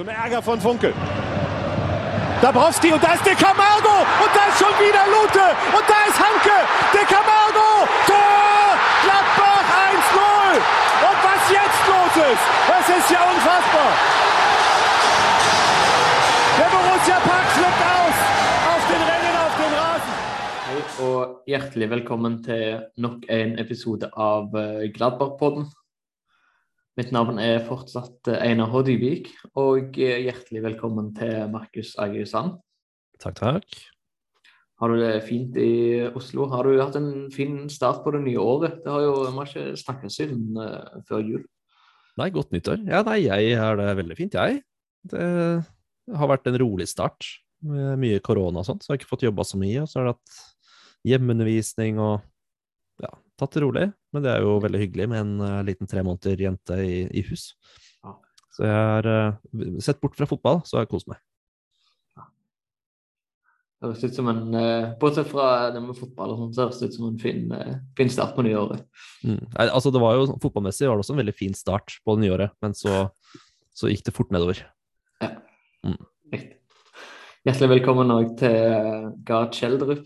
Und Ärger von Funkel. Dabrowski und da ist der Camargo und da ist schon wieder Lute und da ist Hanke. Der Camargo. Tor! Gladbach 1-0. Und was jetzt los ist, das ist ja unfassbar. Der Borussia Park flippt aus auf den Rennen auf dem Rasen. Hei og hjertelig velkommen til nok en episode av eh, Gladbach-podden. Mitt navn er fortsatt eh, Einar H. Og eh, hjertelig velkommen til Markus Sand. Takk, takk. Har du det fint i Oslo? Har du hatt en fin start på det nye året? Det har jo, Vi har ikke snakket siden uh, før jul. Nei, godt nyttår. Ja, nei, jeg har det veldig fint, jeg. Det har vært en rolig start med mye korona og sånt, så jeg har ikke fått jobba så mye. Og så har det hatt hjemmeundervisning og tatt det rolig. Men det er jo veldig hyggelig med en uh, liten tre måneder jente i, i hus. Ja. Så jeg har uh, sett bort fra fotball, så har jeg kost meg. Det høres ut som en, uh, Bortsett fra det med fotball, og sånt, så høres det ut som en fin, fin start på nyåret. Mm. Altså det var jo, Fotballmessig var det også en veldig fin start på det nye året, men så, så gikk det fort nedover. Riktig. Hjertelig velkommen òg til Gard Kjeldrup.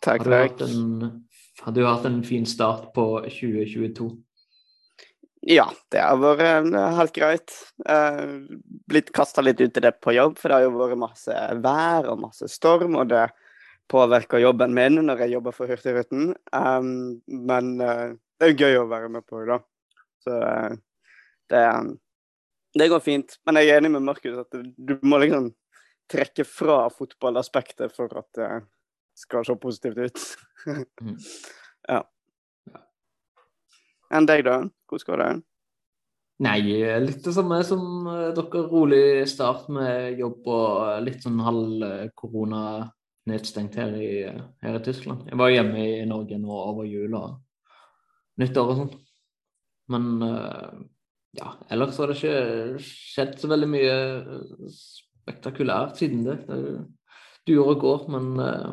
Takk, Har du, hatt takk. en, har du hatt en fin start på 2022? Ja, det har vært eh, helt greit. Eh, blitt kasta litt ut i det på jobb, for det har jo vært masse vær og masse storm, og det påvirker jobben min når jeg jobber for Hurtigruten. Um, men eh, det er jo gøy å være med på da. Så det, det går fint. Men jeg er enig med Markus at du, må liksom trekke fra fotballaspektet for at skal se positivt ut. Mhm. ja. Enn deg, da? Hvordan går det? Nei, litt det samme som eh, dere. Rolig start med jobb og litt sånn halv eh, korona nedstengt her i, her i Tyskland. Jeg var hjemme i Norge nå over jul og nyttår og sånn. Men eh, ja, ellers har det ikke skjedd så veldig mye eh, spektakulært siden det. det durer og går, men eh,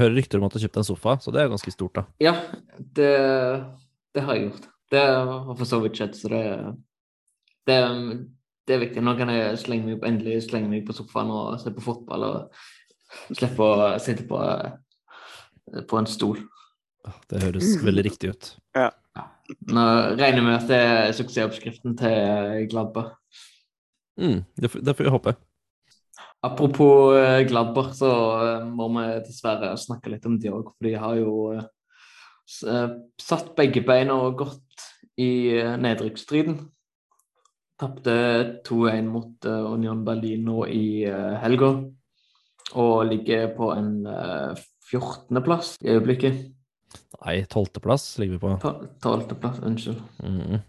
Hører rykter om at du har kjøpt en sofa, så det er ganske stort, da. Ja, det, det har jeg gjort. Det har for så vidt skjedd, så det, det, det er viktig. Nå kan jeg slenge meg opp, endelig slenge meg på sofaen og se på fotball og slippe å sitte på, på en stol. Det høres veldig riktig ut. Nå regner vi med at det er suksessoppskriften til Gladbach. Mm, det, får- det får vi håpe. Apropos eh, Gladbach, så eh, må vi dessverre snakke litt om de òg. For de har jo eh, satt begge beina godt i nedrykksstriden. Tapte 2-1 mot Union Berlin nå i helga. Og ligger på en eh, 14.-plass i øyeblikket. Nei, 12.-plass ligger vi på. 12.-plass, unnskyld. Mm.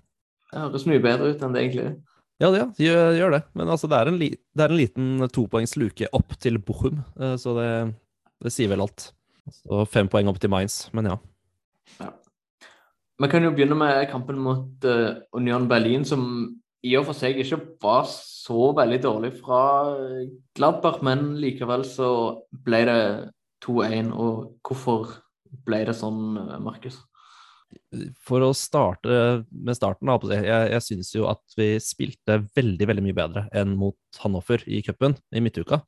Det høres mye bedre ut enn det egentlig er. Ja, ja, gjør, gjør det. Men altså, det er en, li, det er en liten topoengs luke opp til Bochum, eh, så det, det sier vel alt. Så fem poeng opp til Mainz, men ja. Vi kan jo begynne med kampen mot uh, Union Berlin, som i og for seg ikke var så veldig dårlig fra eh, Gladbach, men likevel så ble det 2-1. Og hvorfor ble det sånn, Markus? For å starte med starten, jeg, jeg syns jo at vi spilte veldig veldig mye bedre enn mot Hannover i cupen i midtuka.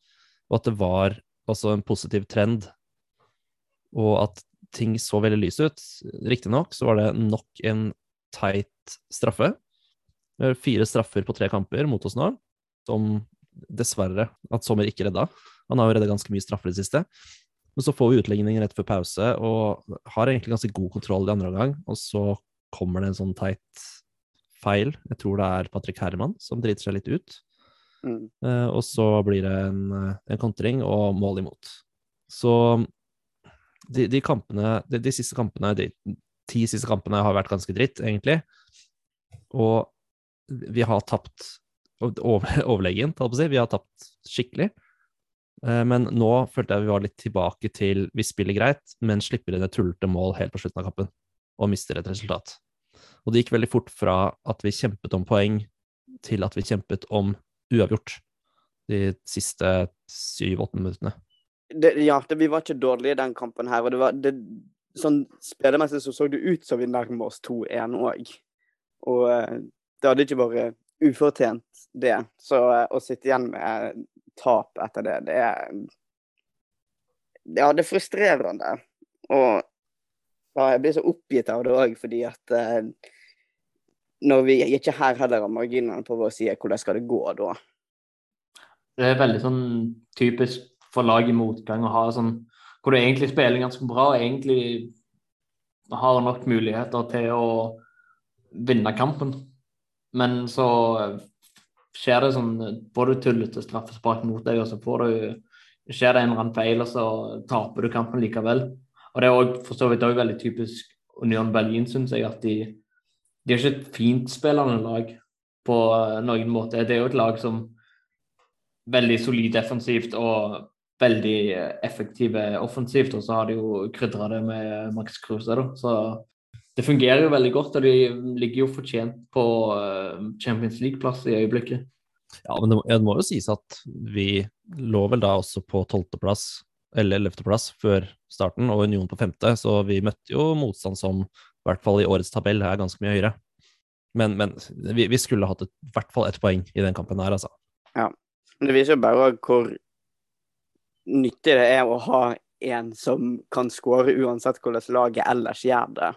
Og at det var også en positiv trend, og at ting så veldig lyse ut. Riktignok så var det nok en teit straffe. Fire straffer på tre kamper mot oss nå, som dessverre at Sommer ikke redda. Han har jo redda ganske mye straffer i det siste. Men så får vi utligning rett før pause, og har egentlig ganske god kontroll i andre omgang. Og så kommer det en sånn teit feil. Jeg tror det er Patrick Herman som driter seg litt ut. Mm. Eh, og så blir det en, eh, en kontring og mål imot. Så de, de kampene, de, de siste kampene, de ti siste kampene har vært ganske dritt, egentlig. Og vi har tapt over, overlegent, holdt på å si. Vi har tapt skikkelig. Eh, Men nå følte jeg vi var litt tilbake til vi spiller greit, men slipper inn et tullete mål helt på slutten av kampen og mister et resultat. Og det gikk veldig fort fra at vi kjempet om poeng, til at vi kjempet om uavgjort de siste syv-åtte minuttene. det, ja, det, vi var ikke dårlige i den kampen her. Og det var det, sånn spillemessig så så det ut som vi nærmer oss 2-1 òg. Og eh, det hadde ikke vært ufortjent, det. Så eh, å sitte igjen med tap etter det, det er Ja, det er frustrerende. Og ja, jeg blir så oppgitt av det òg, fordi at eh, når vi ikke her heller har marginene på vår side, hvordan skal det gå da? Det er veldig sånn typisk for lag i motgang å ha sånn hvor du egentlig spiller ganske bra og egentlig har nok muligheter til å vinne kampen. Men så skjer det sånn Får du tullete straffespark mot deg, og så får du, skjer det en eller annen feil, og så taper du kampen likevel. Og det er også, for så vidt òg veldig typisk Union Berlin, syns jeg, at de, de er ikke et fintspillende lag på noen måte. Det er jo et lag som veldig solid defensivt og veldig effektive offensivt. Og så har de jo krydra det med Max Kruse, da. Så det fungerer jo veldig godt, og de ligger jo fortjent på eh, Champions League-plass i øyeblikket. Ja, men det må, det må, jo sies at vi lå vel da også på tolvteplass, eller ellevteplass, før starten, og Union på femte, så vi møtte jo motstand som i hvert fall i årets tabell er ganske mye høyere. Men, men vi, vi, skulle hatt i hvert fall ett poeng i den kampen her, altså. Ja, men det viser jo bare hvor nyttig det er å ha en som kan skåre uansett hvordan laget ellers gjør det.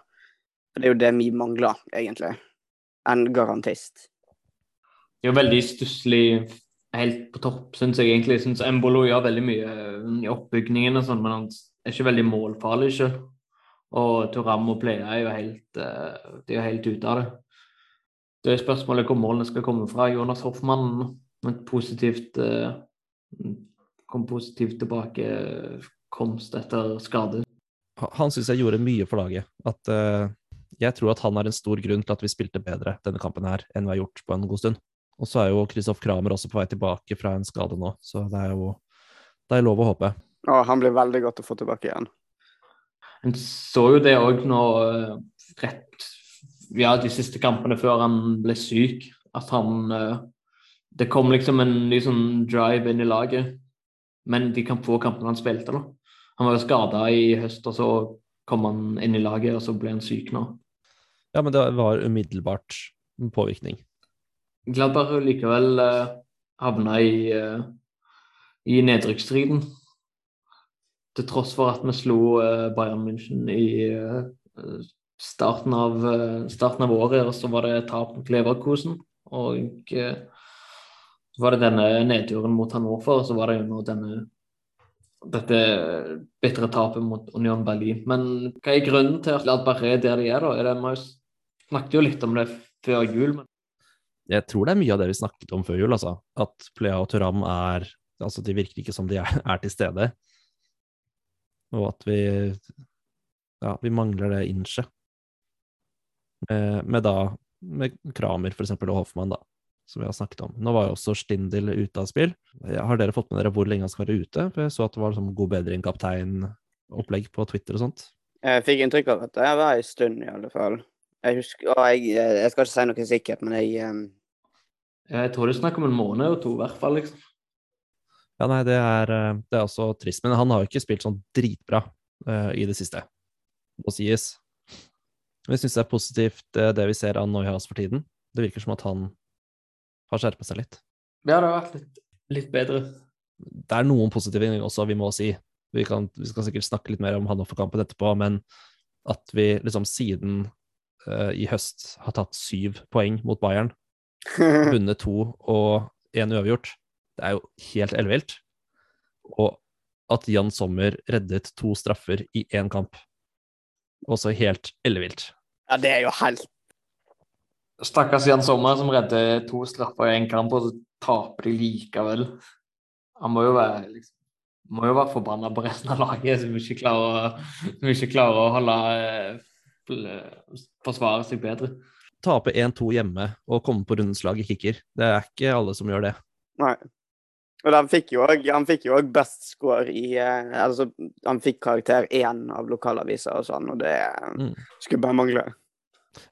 For det er jo det vi mangler, egentlig. En garantist. Det er jo veldig stusslig helt på topp, syns jeg egentlig. Jeg syns Embolo gjør veldig mye i oppbygningen og sånn, men han er ikke veldig målfarlig sjøl. Og Turam og Plea er jo helt, eh, de er helt ute av det. Det er spørsmålet hvor målene skal komme fra. Jonas Hoffmann med positivt eh, kom positivt tilbakekomst etter skade. Han syns jeg gjorde mye for laget. At, uh, jeg tror at han er en stor grunn til at vi spilte bedre denne kampen her enn vi har gjort på en god stund. Og så er jo Kristoff Kramer også på vei tilbake fra en skade nå, så det er jo det er lov å håpe. Ja, han blir veldig godt å få tilbake igjen. En så jo det òg nå eh, rett ja, de siste kampene før han ble syk, at han eh, Det kom liksom en ny sånn drive inn i laget men de kan få kampene han spilte. da. Han var jo skada i høst, og så kom han inn i laget, og så ble han syk nå. Ja, men det var umiddelbart påvirkning. Gladbach likevel uh, havna i, uh, i nedrykksstriden. Til tross for at vi slo uh, Bayern München i uh, starten, av, starten, av, året, og så var det tap mot Leverkosen. Og så var det denne nedturen mot Hannover, og så var det jo nå denne dette bitre tapet mot Union Berlin. Men hva er grunnen til at Gladbach er der de er, da? Er det, vi snakket jo litt om det før jul. men jeg tror det er mye av det vi snakket om før jul, altså. At Plea og Turam er Altså, de virker ikke som de er, er til stede. Og at vi Ja, vi mangler det innsje. Med, med, da Med Kramer, for eksempel, og Hoffmann, da som vi har snakket om. Nå var jo også Stindl ute av spill. Har dere fått med dere hvor lenge han skal være ute? For jeg så at det var sånn god bedring, kaptein-opplegg på Twitter og sånt. Jeg fikk inntrykk av at det var en stund, i alle fall. Jeg husker og jeg, jeg skal ikke si noe sikkert, men jeg um... Jeg tror det er snakk om en måned og to, i hvert fall. liksom. Ja, nei, det er, eh, det er også trist. Men han har jo ikke spilt sånn dritbra uh, i det siste, må sies. Men jeg syns det er positivt, uh, det vi ser av Neuhaus for tiden. Det virker som at han har skjerpa seg litt. Ja, det har vært litt, litt, bedre. Det er noen positive ting også, vi må si. Vi, kan, vi skal sikkert snakke litt mer om Hanoffer-kampen etterpå, men at vi liksom siden uh, i høst har tatt syv poeng mot Bayern, vunnet to og én uavgjort, det er jo helt ellevilt. Og at Jan Sommer reddet to straffer i én kamp, også helt ellevilt. Ja, det er jo helt Stakkars Jan Sommer som redder to straffer i én kamp, og så taper de likevel. Han må jo være, liksom, må jo være forbanna på resten av laget som ikke klarer, som ikke klarer å holde eh, forsvare seg bedre. Tape 1-2 hjemme og komme på rundeslag i kicker. Det er ikke alle som gjør det. Nei. Og han fikk jo òg best score i eh, Altså, han fikk karakter én av lokalaviser og sånn, og det mm. skulle bare mangle.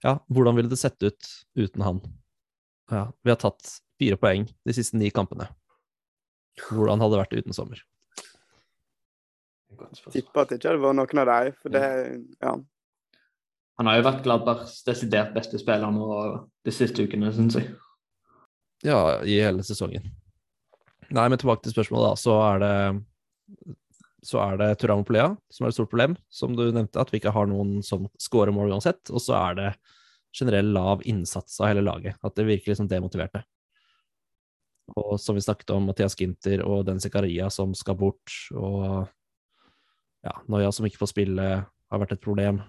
Ja, hvordan ville det sett ut uten han? Ja, vi har tatt fire poeng de siste ni kampene. Hvordan hadde det vært uten sommer? Tipper at det ikke hadde vært noen av dem, for det Ja. Han har jo vært Gladbergs desidert beste spiller nå de siste ukene, syns jeg. Ja, i hele sesongen. Nei, men tilbake til spørsmålet, da. Så er det så er det Turam Polea som er et stort problem, som du nevnte, at vi ikke har noen som scorer mål uansett. Og så er det generell lav innsats av hele laget, at det virker liksom demotiverte. Og som vi snakket om, Mathias Ginter og Den Zekaria som skal bort, og ja, Noya som ikke får spille, har vært et problem.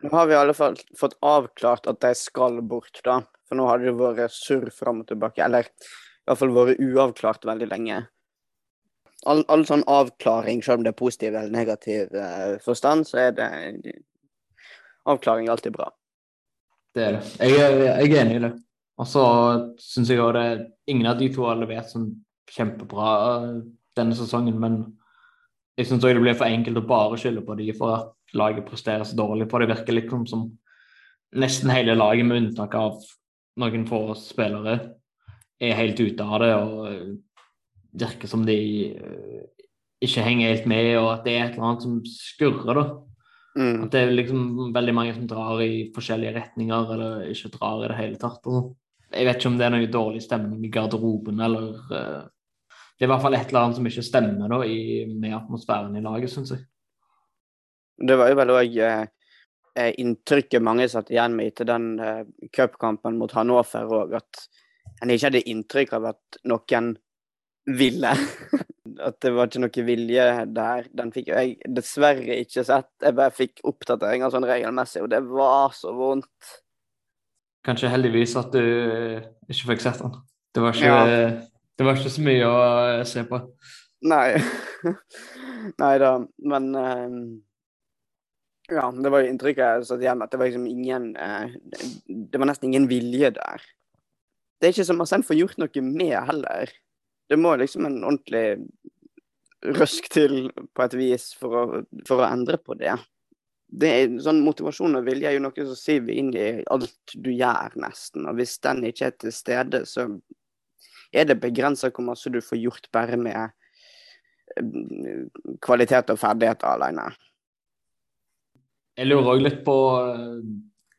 Nå har vi i alle fall fått avklart at de skal bort, da. For nå har det vært surr fram og tilbake. Eller i hvert fall vært uavklart veldig lenge. All, all sånn avklaring, selv om det er positiv eller negativ uh, forstand, så er det avklaring alltid bra. Det er det. Jeg er, jeg er enig i det. Og så syns jeg òg det er ingen av de to har levert sånn kjempebra denne sesongen, men jeg syns òg det blir for enkelt å bare skylde på de for at laget presterer så dårlig. For det virker liksom som nesten hele laget, med unntak av noen få spillere, er helt ute av det og virker som de eh, ikke henger helt med, og at det er et eller annet som skurrer, da. Mm. At det er liksom veldig mange som drar i forskjellige retninger, eller ikke drar i det hele tatt. Og jeg vet ikke om det er noe dårlig stemning i garderoben, eller uh, Det er i hvert fall et eller annet som ikke stemmer da, i, med atmosfæren i laget, syns jeg. Det var jo vel òg eh, inntrykket mange satt igjen med etter den eh, cupkampen mot Hannover òg, at en ikke hadde inntrykk av at noen ville. at det var ikke noe vilje der. Den fikk jeg dessverre ikke sett. Jeg bare fikk oppdateringer sånn regelmessig, og det var så vondt. Kanskje heldigvis at du ikke fikk sett den. Det var ikke, Ja. det var ikke så mye å eh, se på. Nei. Nei da, men eh, Ja, det var jo inntrykket jeg satt igjen at det var liksom ingen eh, det, var nesten ingen vilje der. Det er ikke som Arsène får gjort noe med heller. Det må liksom en ordentlig røsk til på et vis for å, for å endre på det. det er, sånn Motivasjon og vilje er jo noe som siver inn i alt du gjør, nesten. Og hvis den ikke er til stede, så er det begrensa hvor mye du får gjort bare med eh, kvalitet og ferdigheter alene. Jeg lurer òg litt på eh,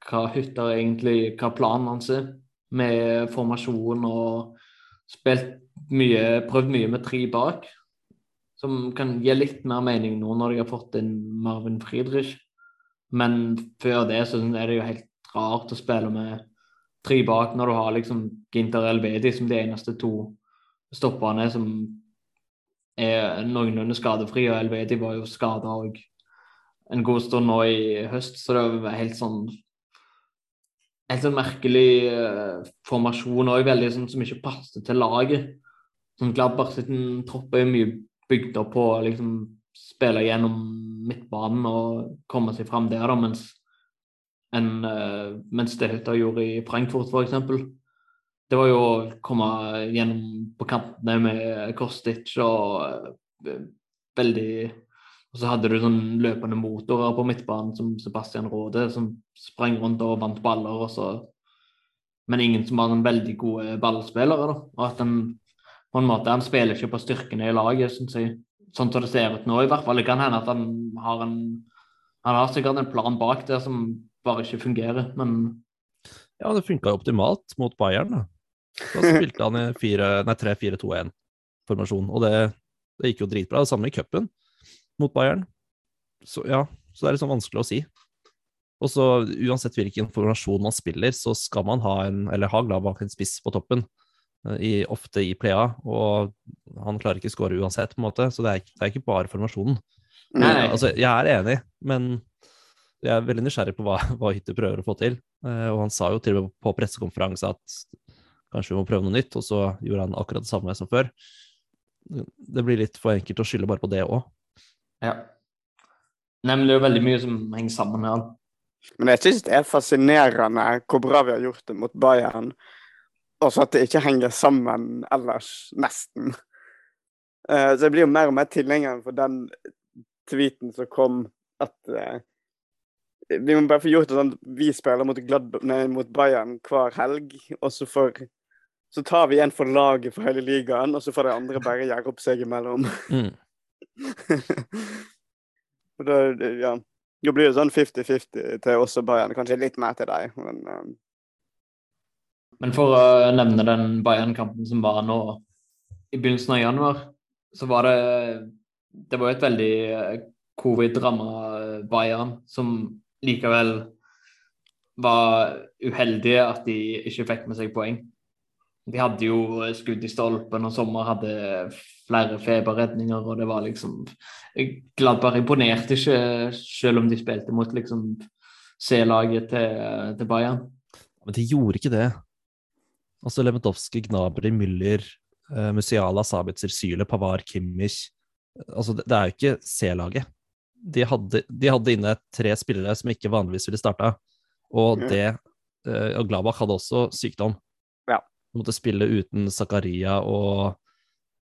hva Hytter egentlig Hva planen hans er med formasjon og spilt mye, prøvd mye med tre bak. Som kan gi litt mer mening nå når de har fått inn Marvin Friedrich. Men før det så er det jo helt rart å spille med tre bak når du har liksom Ginter Elvedi som de eneste to stopperne som er noenlunde skadefrie. Og Elvedi var jo skada òg en god stund nå i høst, så det var helt sånn Helt sånn merkelig uh, formasjon òg, veldig sånn som ikke passer til laget. Sånn Gladbach sin tropp er mye bygd opp på å liksom spille gjennom midtbanen og komme seg fram der, da, mens, en, uh, mens det Hutta gjorde i Frankfurt, f.eks. Det var jo å komme gjennom på kantene med Kostic og uh, veldig Og så hadde du sånn løpende motorer på midtbanen som Sebastian Råde, som sprang rundt og vant baller, og så Men ingen som var den veldig gode ballspillere, da. Og at han på en måte Han spiller ikke på styrkene i laget, syns jeg. Sånn som det ser ut nå, i hvert fall. Det kan hende at han har en Han har sikkert en plan bak der som bare ikke fungerer, men Ja, det funka optimalt mot Bayern, da. Da spilte han i 3-4-2-1-formasjon, og det, det gikk jo dritbra. Det samme i cupen mot Bayern. Så ja, så det er liksom vanskelig å si. Og så uansett hvilken formasjon man spiller, så skal man ha en, eller ha glad bak en spiss på toppen. eh, I, ofte i playa, og han klarer ikke å skåre uansett, på en måte, så det er, det er ikke bare formasjonen. Nei. Altså, jeg er enig, men jeg er veldig nysgjerrig på hva, hva Hytte prøver å få til. Eh, og han sa jo til og med på pressekonferanse at kanskje vi må prøve noe nytt, og så gjorde han akkurat det samme som før. Det blir litt for enkelt å skylde bare på det òg. Ja. Nei, men det er jo veldig mye som henger sammen med han. Men jeg syns det er fascinerende hvor bra vi har gjort det mot Bayern. Og så at det ikke henger sammen ellers, nesten. Uh, så jeg blir jo mer og mer tilhenger for den tweeten som kom, at uh, vi må bare få gjort det sånn at vi spiller mot, Glad nei, mot Bayern hver helg, og så får så tar vi en for laget for hele ligaen, og så får de andre bare gjøre opp seg imellom. Mm. Da, ja. Da blir det sånn 50-50 til oss og Bayern. Kanskje litt mer til deg, men um, Men for å nevne den Bayern-kampen som var nå i begynnelsen av januar, så var det Det var jo et veldig eh, covid-ramma Bayern som likevel var uheldige at de ikke fikk med seg poeng. De hadde jo skudd i stolpen, og Sommer hadde flere feberredninger, og det var liksom Gladbach imponerte ikke, selv om de spilte mot liksom C-laget til, til Bayern. Men de gjorde ikke det. Altså Lewandowski, Gnabry, Müller, uh, Musiala, Sabitzer, Syle, Pavar, Kimmich Altså, det, det er jo ikke C-laget. De de hadde inne tre spillere som ikke vanligvis ville starta, og det uh, Og Gladbach hadde også sykdom. Måtte spille uten Zakaria og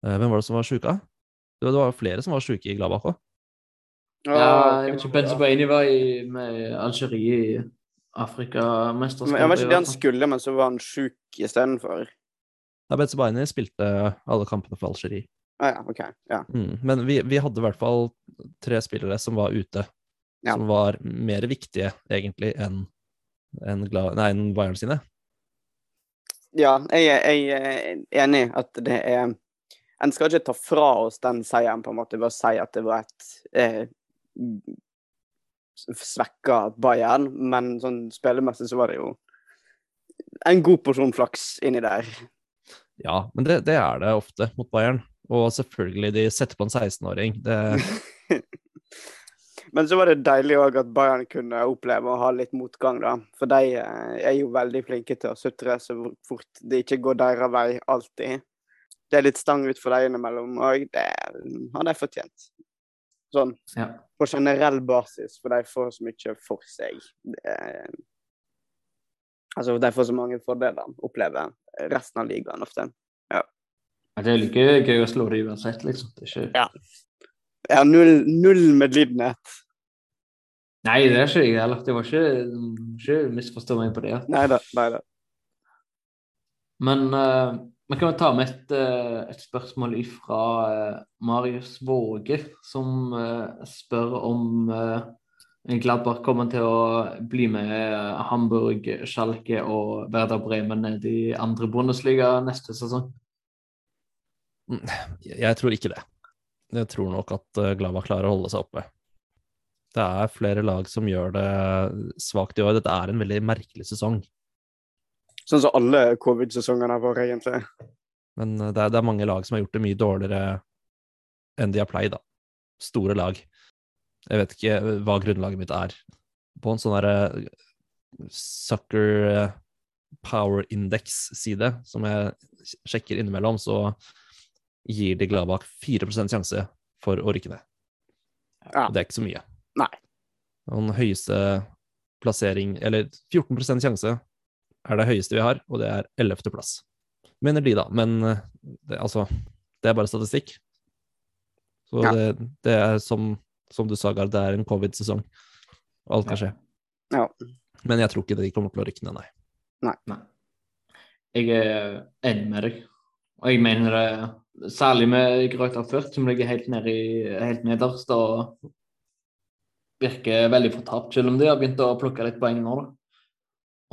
uh, Hvem var det som var sjuka? Det var, det var flere som var sjuke i Gladbach òg. Ja, jeg vet ikke, Benzobaini var i, med Algerie i Afrikamesterskapet. Jeg vet ikke det han skulle, men så var han sjuk istedenfor. Ja, Benzebaini spilte alle kampene for Algerie. Ah, ja, OK. Ja. Mm. Men vi, vi hadde i hvert fall tre spillere som var ute, Ja. som var mer viktige egentlig enn en, en Bayern sine. Ja, jeg, jeg er enig at det er En skal ikke ta fra oss den seieren, på en måte, ved å si at det var et eh, svekka Bayern, men sånn spillemessig så var det jo en god porsjon flaks inni der. Ja, men det, det er det ofte mot Bayern. Og selvfølgelig, de setter på en 16-åring. Det, Men så var det deilig òg at Bayern kunne oppleve å ha litt motgang, da. For de eh, er jo veldig flinke til å sutre så fort det ikke går deres vei alltid. Det er litt stang ut for dem innimellom òg. Det har de fortjent. Sånn Ja. på generell basis, for de får så mye for seg. Er, altså, de får så mange fordeler, opplever resten av ligaen ofte. Ja, Det er like gøy å slå det uansett, liksom. Det er ikke... Ja. Jeg har null, null medlidenhet. Nei, det er ikke jeg heller. Det var ikke, ikke misforstå meg på det. Neida, neida. Men uh, vi kan jo ta med et, eh, et spørsmål fra Marius Våge, som uh, spør om uh, Gladbach kommer til å bli med Hamburg, Schalke og Werder Bremen ned i andre Bundesliga neste sesong. jeg tror ikke det. Jeg tror nok at eh, Gladbach klarer å holde seg oppe. Det er flere lag som gjør det svakt i år. Dette er en veldig merkelig sesong. Sånn som alle covid-sesongene vært, egentlig. Men eh, det er, det er mange lag som har gjort det mye dårligere enn de har pleid, da. Store lag. Jeg vet ikke eh, hva grunnlaget mitt er. På en sånn derre Sucker eh, Power Index-side, som jeg sjekker innimellom, så gir de Gladbach 4 sjanse for å rykke ned. Ja. Det er ikke så mye. Nei. Den høyeste plassering, eller 14% sjanse, er det høyeste vi har, og det er 11. plass. Mener de, da. Men eh, det, altså, det er bare statistikk. Så Ja. det, det er som, som du sa, Gard, det er en covid-sesong. Alt kan skje. Ja. Men jeg tror ikke de kommer til å rykke ned, nei. Nei. Jeg er enig med deg. Og jeg mener det særlig med Grøter Furt, som ligger helt, ned i, helt nederst og virker veldig fortapt, selv om de har begynt å plukke litt poeng nå. da.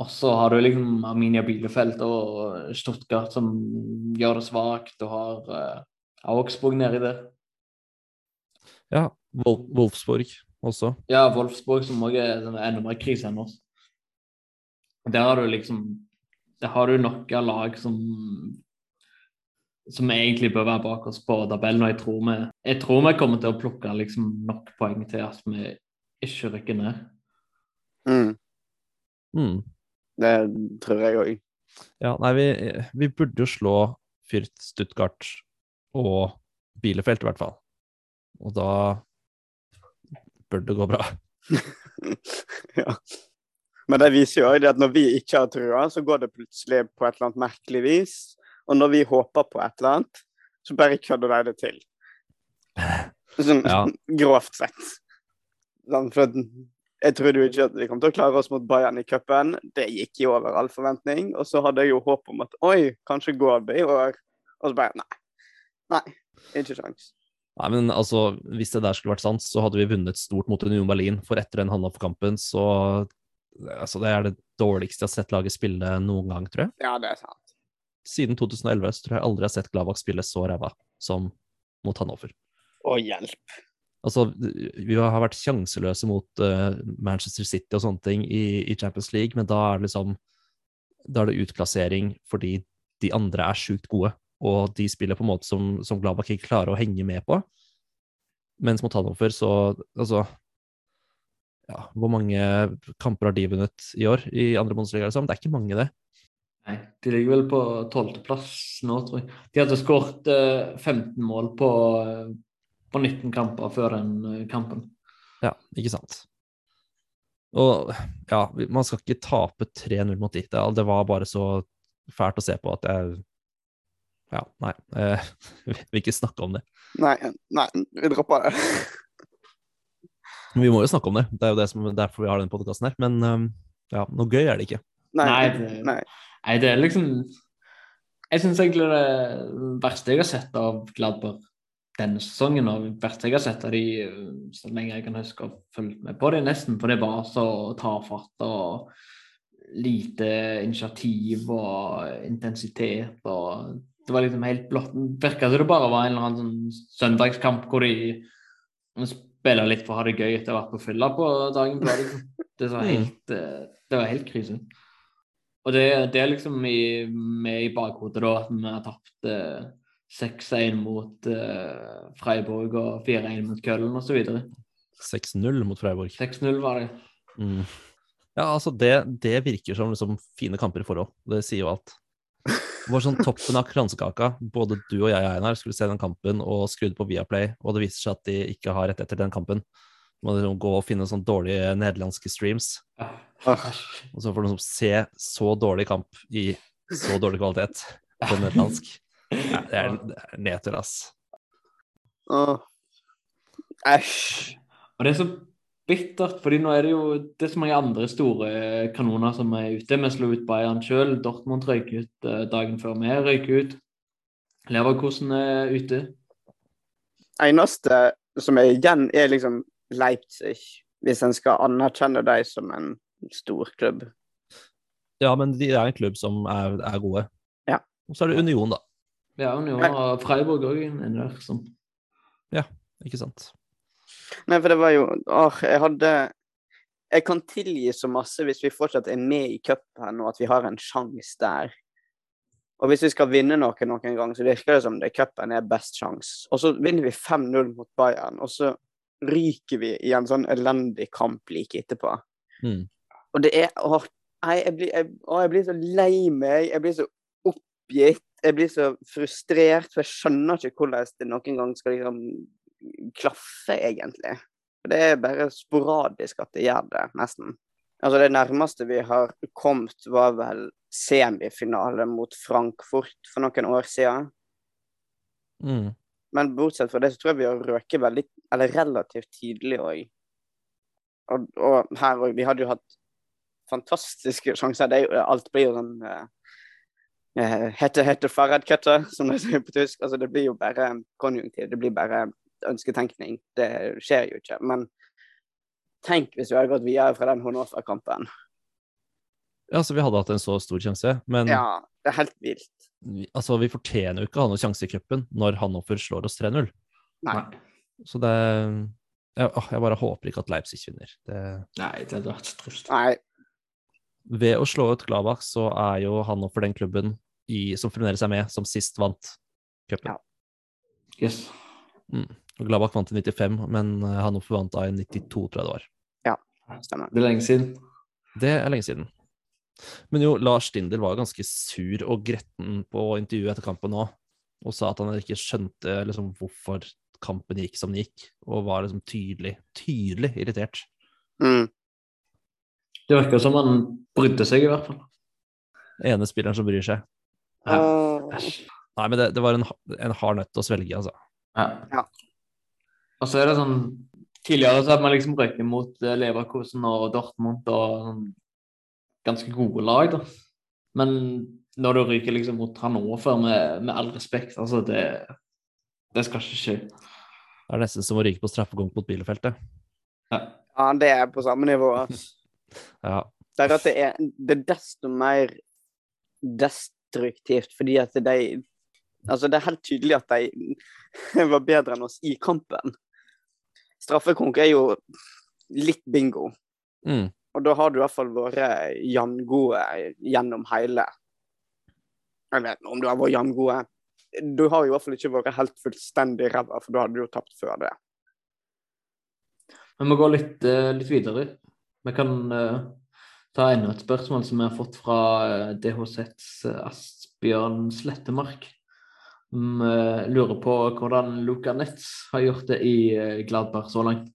Og så har du liksom Arminia Bielefeld og Stuttgart som gjør det svakt, og har uh, Augsburg nedi der. Ja, Wolf, Wolfsburg også. Ja, Wolfsburg som også er sånn enda mer krise enn oss. Der har du liksom Der har du nok av lag som som egentlig bør være bak oss på tabellen, og jeg tror vi, jeg tror vi kommer til å plukke liksom nok poeng til at vi ikke rykker ned. Mm, Mm. det tror jeg òg. Ja, nei, vi, vi burde jo slå Fyrt, Stuttgart og Bielefeld, i hvert fall. Og da bør det gå bra. ja. Men det viser jo også at når vi ikke har trua, så går det plutselig på et eller annet merkelig vis. Og når vi håper på et eller annet, så bare kødder de det til. Sånn Ja. grovt sett. Sånn, for jeg trodde jo ikke at vi kom til å klare oss mot Bayern i cupen. Det gikk jo over all forventning. Og så hadde jeg jo håp om at oi, kanskje går det i år. Og så bare nei. Nei, ikke sjans. Nei, men altså, Hvis det der skulle vært sant, så hadde vi vunnet stort mot Union Berlin. For etter den Hannover-kampen, så altså, Det er det dårligste jeg har sett laget spille noen gang, tror jeg. Ja, det er sant. Siden 2011 så tror jeg aldri jeg har sett Gladbach spille så ræva som mot Hannover. Å, hjelp. Altså, vi har vært sjanseløse mot uh, Manchester City og sånne ting i, i Champions League, men da er det liksom Da er det utklassering fordi de andre er sjukt gode, og de spiller på en måte som, som Gladbach ikke klarer å henge med på. Mens mot Hannover, så Altså Ja, hvor mange kamper har de vunnet i år i andre Bundesliga? Liksom? Det er ikke mange, det. Nei, de ligger vel på tolvteplass nå, tror jeg. De hadde skåret eh, 15 mål på, eh, på 19 kamper før den eh, kampen. Ja, ikke sant. Og ja, man skal ikke tape 3-0 mot de. Det, var bare så fælt å se på at jeg Ja, nei. Eh, vi vil ikke snakke om det. Nei, nei, vi dropper det. Vi må jo snakke om det. Det er jo det som, derfor vi har den podkasten her. Men um, ja, noe gøy er det ikke. Nei, Nei, nei. det- Nei, det er liksom Jeg syns egentlig det verste jeg har sett av Gladbach denne sesongen, og verste jeg har sett av de så lenge jeg kan huske å følge med på det, nesten, for det var så tafatt og lite initiativ og intensitet og Det var liksom helt blått. Virka som det bare var en eller annen sånn søndagskamp hvor de spiller litt for å ha det gøy etter å ha vært på fylla på dagen. Det var liksom, det var Mm. helt, eh, det var helt krise. Og det, det er liksom i, med i bakhodet da at vi har tapt eh, 6-1 mot uh, Freiburg og 4-1 mot Køllen osv. 6-0 mot Freiburg. 6-0 var det. Mm. Ja, altså, det, det virker som liksom, fine kamper i forhold. Det sier jo alt. Det var sånn toppen av kransekaka. Både du og jeg, Einar, skulle se den kampen og skrudd på Viaplay, og det viser seg at de ikke har rett etter den kampen. Må liksom gå og finne sånne dårlige nederlandske streams. Ah, Og så får du liksom se så dårlig kamp i så dårlig kvalitet på nederlandsk. Ja, det er, det er nedtur, ass. Åh. Æsj. Og det er så bittert, fordi nå er det jo det er så mange andre store kanoner som er ute. Vi slo ut Bayern sjøl. Dortmund røyk ut eh, dagen før vi røyk ut. Leverkosen er ute. Eneste som er igjen, er liksom Leipzig, hvis en skal anerkjenne dem som en stor klubb. Ja, men de er en klubb som er, er gode. Ja. Og så er det Union, da. Ja, jo og Freiburg òg er der. Som. Ikke sant? Nei, for det var jo Åh, jeg hadde Jeg kan tilgi så masse hvis vi fortsatt er med i cupen og at vi har en sjanse der. Og hvis vi skal vinne noe noen gang, så virker det som det cupen er best sjanse. Og så vinner vi 5-0 mot Bayern, og så ryker vi i en sånn elendig kamp like etterpå. Mm. Og det er Åh, jeg, jeg blir, jeg, åh, jeg blir så lei meg. Jeg blir så oppgitt. Jeg blir så frustrert, for jeg skjønner ikke hvordan det noen gang skal liksom klaffe, egentlig. For Det er bare sporadisk at det gjør det, nesten. Altså Det nærmeste vi har kommet, var vel semifinale mot Frankfurt for noen år siden. Mm. Men bortsett fra det, så tror jeg vi har røket veldig, eller relativt tidlig òg. Og, og her òg. Vi hadde jo hatt fantastiske sjanser. Det alt blir jo sånn uh, Hette, hette Faradkutter, som det sier på tysk. Altså, det blir jo bare konjunktiv. Det blir bare ønsketenkning. Det skjer jo ikke. Men tenk hvis vi hadde gått videre fra den Hannover-kampen. Ja, så vi hadde hatt en så stor sjanse, men Ja, det er helt vilt. vi, altså, vi fortjener jo ikke å ha noen sjanse i cupen når Hannover slår oss 3-0. Nei. Så det jeg, jeg bare håper ikke at Leipzig vinner. Det, Nei, det hadde vært trist. Nei. Ved å slå ut Gladbach, så er jo han opp for den klubben i, som fremdeles er med, som sist vant cupen. Ja. Yes. Og Gladbach vant i 95, men han opp vant da i 92, tror jeg det var. Ja, Stemmer. Det er lenge siden. Det er lenge siden. Men jo, Lars Stindel var ganske sur og gretten på intervjuet etter kampen òg, og sa at han ikke skjønte liksom, hvorfor kampen gikk som den gikk, og var liksom tydelig, tydelig irritert. Mm. Det virker som han brydde seg, i hvert fall. Ene spilleren som bryr seg. Ja. Nei, men det, det var en, en hard nøtt å svelge, altså. Ja. Ja. Og så er det sånn Tidligere så hadde man liksom røyket mot Leverkosen Leverkusen og Dortmund og sånn ganske gode lag, da. Men når du ryker liksom mot Hannover, med, med all respekt, altså det Det skal ikke skje. Det er nesten som å ryke på straffekonk mot Bielefeltet. Ja. Ja, det er på samme nivå. ass. Ja. Det er at det er, det er desto mer destruktivt, fordi at de Altså, det er helt tydelig at de var bedre enn oss i kampen. Straffekonk er jo litt bingo, Mm. og da har du i hvert fall vært jamgode gjennom hele Jeg vet ikke om du har vært jamgode. Du har i hvert fall ikke vært helt fullstendig ræva, for da hadde du jo tapt før det. Vi må gå litt, eh, litt videre. Vi kan uh, ta enda et spørsmål som vi har fått fra eh, DHZs Asbjørn Slettemark. Vi lurer på hvordan Luca Netz har gjort det i uh, Gladberg så langt.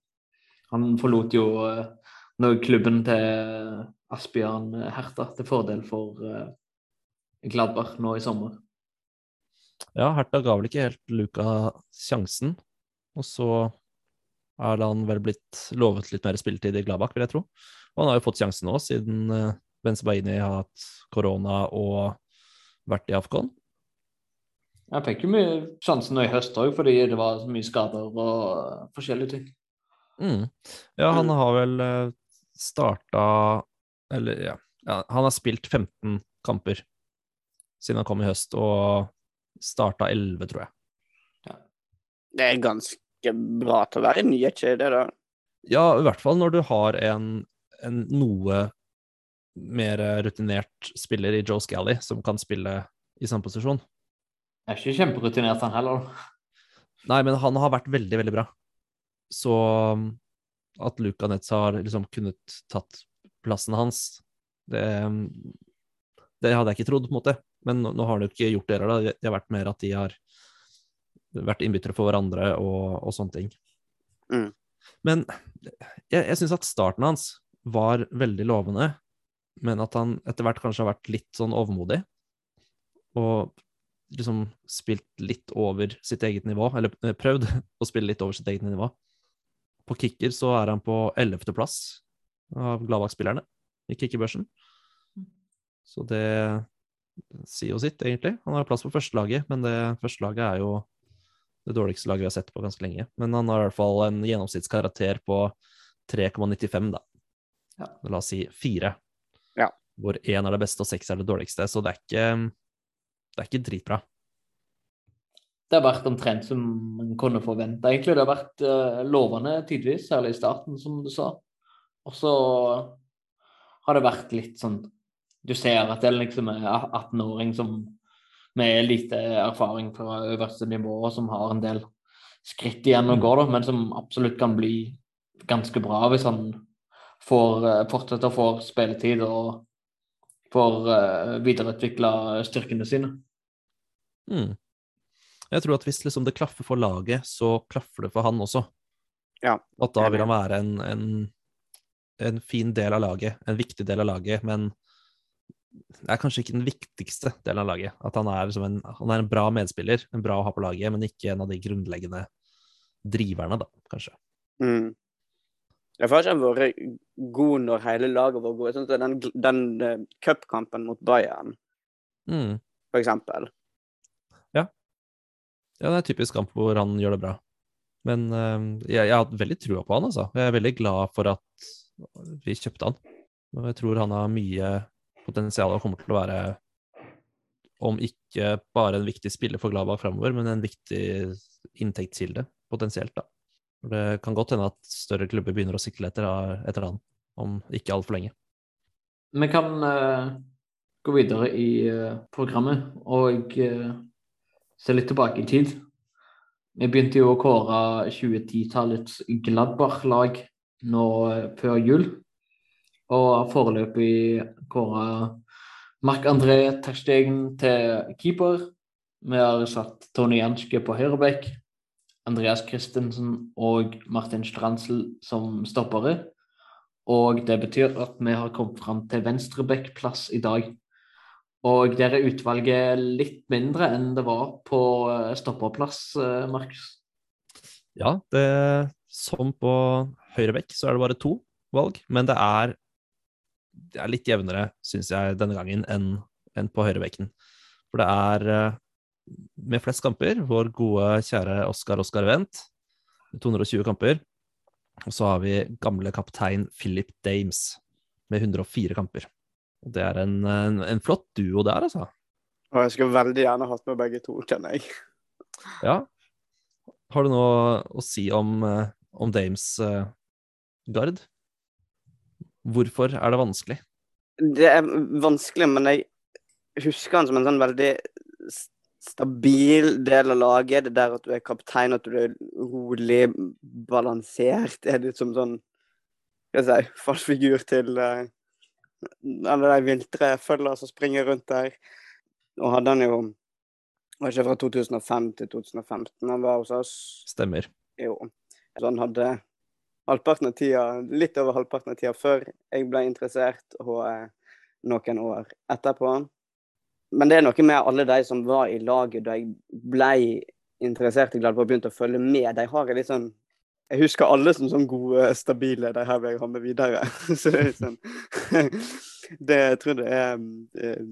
Han forlot jo eh, nå klubben til Asbjørn Herta til fordel for eh, Gladbach nå i sommer. Ja, Hertha ga vel ikke helt Luka sjansen. Og så er han vel blitt lovet litt mer spilletid i Gladbach, vil jeg tro. Og han har jo fått sjansen nå, siden uh, Benzebaini har hatt korona og vært i Afghan. Jeg fikk jo mye sjansen nå i høst òg, fordi det var så mye skader og forskjellige ting. Mm. Ja, han har vel uh, starta Eller, ja. ja. Han har spilt 15 kamper siden han kom i høst, og starta 11, tror jeg. Det er ganske bra til å være ny, er ikke det? da? Ja, i hvert fall når du har en, en noe mer rutinert spiller i Joe Scally som kan spille i samme posisjon. Jeg er ikke kjemperutinert han heller. Nei, men han har vært veldig, veldig bra. Så um, at Luka Netz har liksom kunnet tatt plassen hans, det, um, det hadde jeg ikke trodd, på en måte. Men nå, nå har de jo ikke gjort det heller, da. Det har vært mer at de har vært innbyttere for hverandre og, og sånne ting. Mm. Men jeg, jeg syns at starten hans var veldig lovende, men at han etter hvert kanskje har vært litt sånn overmodig. Og liksom spilt litt over sitt eget nivå, eller eh, prøvd å spille litt over sitt eget nivå. På kicker så er han på ellevteplass av Gladbakk-spillerne i kickerbørsen. Så det sier jo sitt, egentlig. Han har plass på førstelaget, men det førstelaget er jo det dårligste laget vi har sett på ganske lenge. Men han har i hvert fall en gjennomsnittskarakter på 3,95, da. Ja. La oss si fire. Ja. Hvor én er det beste og seks er det dårligste. Så det er ikke, det er ikke dritbra. Det har vært omtrent som man kunne forvente, egentlig. Det har vært uh, lovende tidvis, særlig i starten, som du sa. Og så har det vært litt sånn Du ser at det er liksom en 18-åring som med lite erfaring fra øverste nivå, som har en del skritt igjen å gå, da, men som absolutt kan bli ganske bra hvis han får eh, fortsette å få spilletid og får uh, videreutvikla styrkene sine. Mm. Jeg tror at hvis liksom det klaffer for laget, så klaffer det for han også. Ja. At da vil han være en, en, en fin del av laget, en viktig del av laget, men det er kanskje ikke den viktigste delen av laget. At han er, liksom en, han er en bra medspiller, en bra å ha på laget, men ikke en av de grunnleggende driverne, da, kanskje. Mm. Jeg har ikke vært god når hele laget var gode. Sånn den, den uh, cupkampen mot Bayern, Mm. for eksempel. Ja, ja. det er en typisk kamp hvor han gjør det bra. Men uh, jeg, jeg har veldig trua på han, altså. Jeg er veldig glad for at vi kjøpte han. Og jeg tror han har mye potensial og kommer til å være, om ikke bare en viktig spiller for Gladbach framover, men en viktig inntektskilde, potensielt, da. Det kan godt hende at større klubber begynner å sikle etter, etter han, om ikke altfor lenge. Vi kan uh, gå videre i uh, programmet og uh, se litt tilbake i tid. Vi begynte jo å kåre 2010-tallets Gladbach-lag nå før jul. Og foreløpig kåra Marc-André Terstegen til keeper. Vi har satt Tony Janske på høyrebekk, Andreas Christensen og Martin Strandsel som stoppere. Og det betyr at vi har kommet fram til venstrebekkplass i dag. Og der er utvalget litt mindre enn det var på eh, stopperplass, eh, Markus. Ja, det, som på høyrebekk så er det bare to valg, men det er, det er litt jevnere, syns jeg, denne gangen enn enn på høyrebekken. For det er eh, med flest kamper vår gode, kjære Oskar Oskar Wendt. 220 kamper. Og så har vi gamle kaptein Philip Dames med 104 kamper. Og det er en, en, en flott duo der, altså. Og jeg skulle veldig gjerne hatt med begge to, kjenner jeg. Ja. Har du noe å si om, eh, om Dames uh, Gard? Hvorfor er det vanskelig? Det er vanskelig, men jeg husker han som en sånn veldig stabil del av laget. Det der at du er kaptein, at du er rolig, balansert. Det Er litt som sånn Skal jeg si falsk figur til uh, alle de viltre følger som springer rundt der. Og hadde han jo var ikke fra 2005 til 2015 han var hos oss. Stemmer. Jo. Så han hadde halvparten av tida, litt over halvparten av tida før jeg ble interessert, og eh, noen år etterpå. Men det er noe med alle de som var i laget da jeg ble interessert i Gladborg, begynte å følge med. De har litt sånn Jeg husker alle som sånn gode, stabile. De her vil jeg ha med videre. Så det er sånn Det jeg tror det er eh,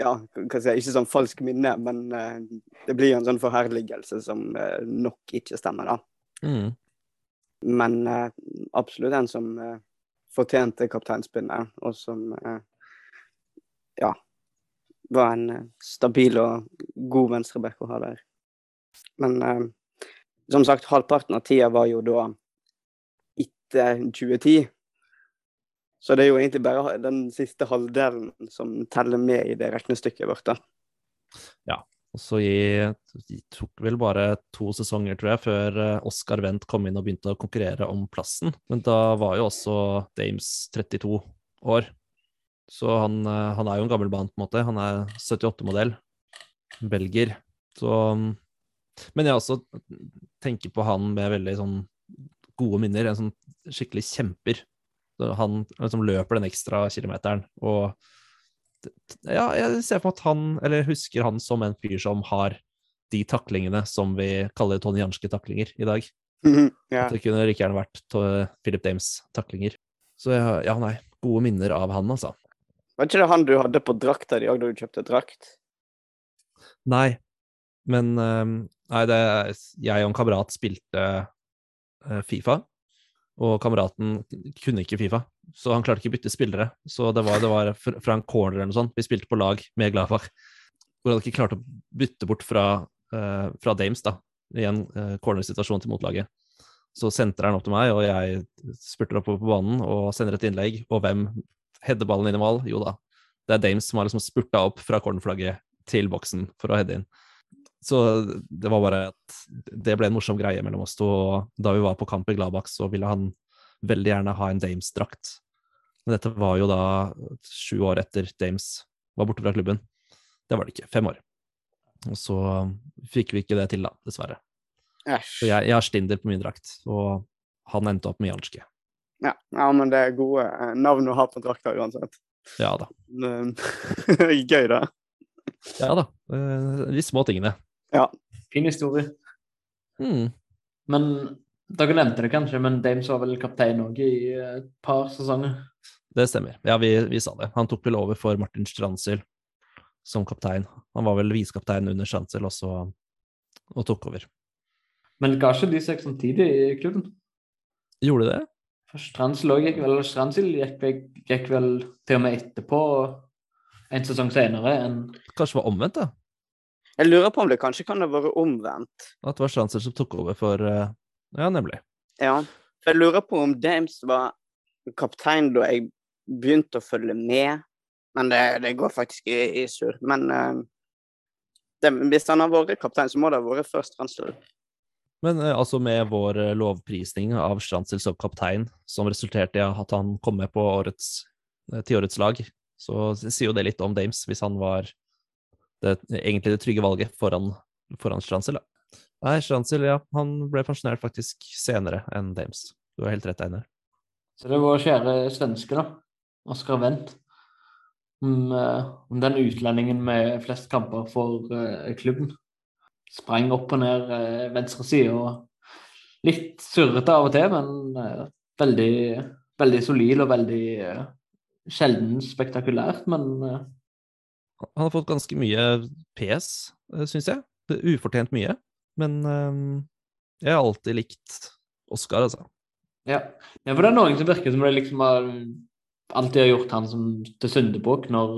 ja, jeg ikke sånn falsk minne, men uh, det blir en sånn forherligelse som nok ikke stemmer, da. Mm. Men uh, absolutt en som fortjente kapteinspinnet, og som ja, var en stabil og god venstreback å ha der. Men som sagt, halvparten av tida var jo da etter 2010. Så det er jo egentlig bare den siste halvdelen som teller med i det regnestykket vårt. da. Ja, og så det tok vel bare to sesonger, tror jeg, før eh, Oscar Wendt kom inn og begynte å konkurrere om plassen. Men da var jo også Dames 32 år. Så han, eh, han er jo en gammel mann, på en måte. Han er 78-modell. Belger. Så Men jeg også tenker på han med veldig sånn gode minner. En sånn skikkelig kjemper han liksom løper den ekstra kilometeren. Og ja, jeg ser for meg at han, eller husker han som en fyr som har de taklingene som vi kaller Tony Janske-taklinger i dag. ja. At det kunne like gjerne vært Philip Dames-taklinger. Så ja, nei, gode minner av han, altså. Var ikke det han du hadde på drakta di òg da du kjøpte drakt? Nei, men Nei, det Jeg og en kamerat spilte uh, Fifa og kameraten kunne ikke Fifa, så han klarte ikke å bytte spillere. Så det var, det var fra en corner eller noe sånt. Vi spilte på lag med Gladbach, hvor han ikke klarte å bytte bort fra, uh, fra Dames da, i en uh, cornersituasjon til motlaget. Så sentrer han opp til meg, og jeg spurter oppover på banen og sender et innlegg. Og hvem header ballen inn i mål? Jo da, det er Dames som har liksom spurta opp fra cornerflagget til boksen for å heade inn. Så det var bare at det ble en morsom greie mellom oss to. Og da vi var på kamp i Gladbach, så ville han veldig gjerne ha en Dames-drakt. Men dette var jo da sju år etter Dames var borte fra klubben. Det var det ikke. Fem år. Og så fikk vi ikke det til, da, dessverre. Æsj. Så jeg, jeg har Stinder på min drakt, og han endte opp med Janske. Ja. ja, men det er gode eh, navn å ha på drakta uansett. Ja da. Gøy, da. Ja da. Eh, de små tingene. Ja. Fin historie. Mm. Men dere nevnte det kanskje, men Dames var vel kaptein òg i et par sesonger? Det stemmer. Ja, vi, vi, sa det. Han tok vel over for Martin Strandsel som kaptein. Han var vel visekaptein under Strandsel også, og tok over. Men ga ikke de seg samtidig i klubben? Gjorde de det? For Strandsel gikk vel Strandsel gikk, gikk, vel til og med etterpå en sesong senere enn Kanskje det var omvendt, da? Jeg lurer på om det kanskje kan ha vært omvendt. At det var Stranzer som tok over for eh, Ja, nemlig. Ja. For jeg lurer på om Dames var kaptein da jeg begynte å følge med. Men det, det går faktisk i, i surr. Men uh, det, hvis han har vært kaptein, så må det ha vært først Strandsel. Men uh, altså med vår uh, lovprisning av Strandsel som kaptein, som resulterte i at han kom med på årets, tiårets lag, så sier jo det litt om Dames, hvis han var det, egentlig det trygge valget foran, foran Strandsel. Nei, Strandsel, ja, han ble pensjonert faktisk senere enn Dames. Du har helt rett, Einar. Så det var kjære svenske, da. Oskar Wendt. Om, uh, om, den utlendingen med flest kamper for uh, klubben. Sprang opp og ned uh, venstre side og litt surrete av og til, men veldig, veldig solid og veldig sjelden spektakulært. Men han har fått ganske mye PS, syns jeg. Ufortjent mye. Men um, Jeg har alltid likt Oscar, altså. Ja. ja, for det er noen som virker som det liksom har alltid har gjort han som til syndebukk når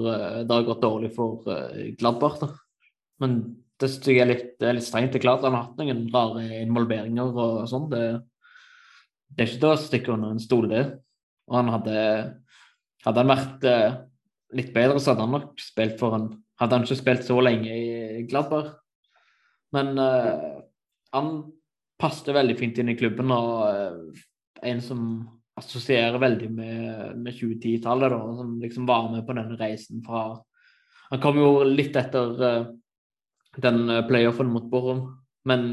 det har gått dårlig for Gladbach. Men det synes jeg er litt, er litt strengt. Det er klart han har hatt noen rare involveringer og sånn. Det, det, er ikke til å stikke under en stol, det. Og han hadde Hadde han vært litt bedre, så hadde han nok spilt for en Hadde han ikke spilt så lenge i Gladbach. Men han passet veldig fint inn i klubben og en som assosierer veldig med, med 2010-tallet, som liksom var med på denne reisen fra Han kom jo litt etter uh, den playoffen mot Borum, men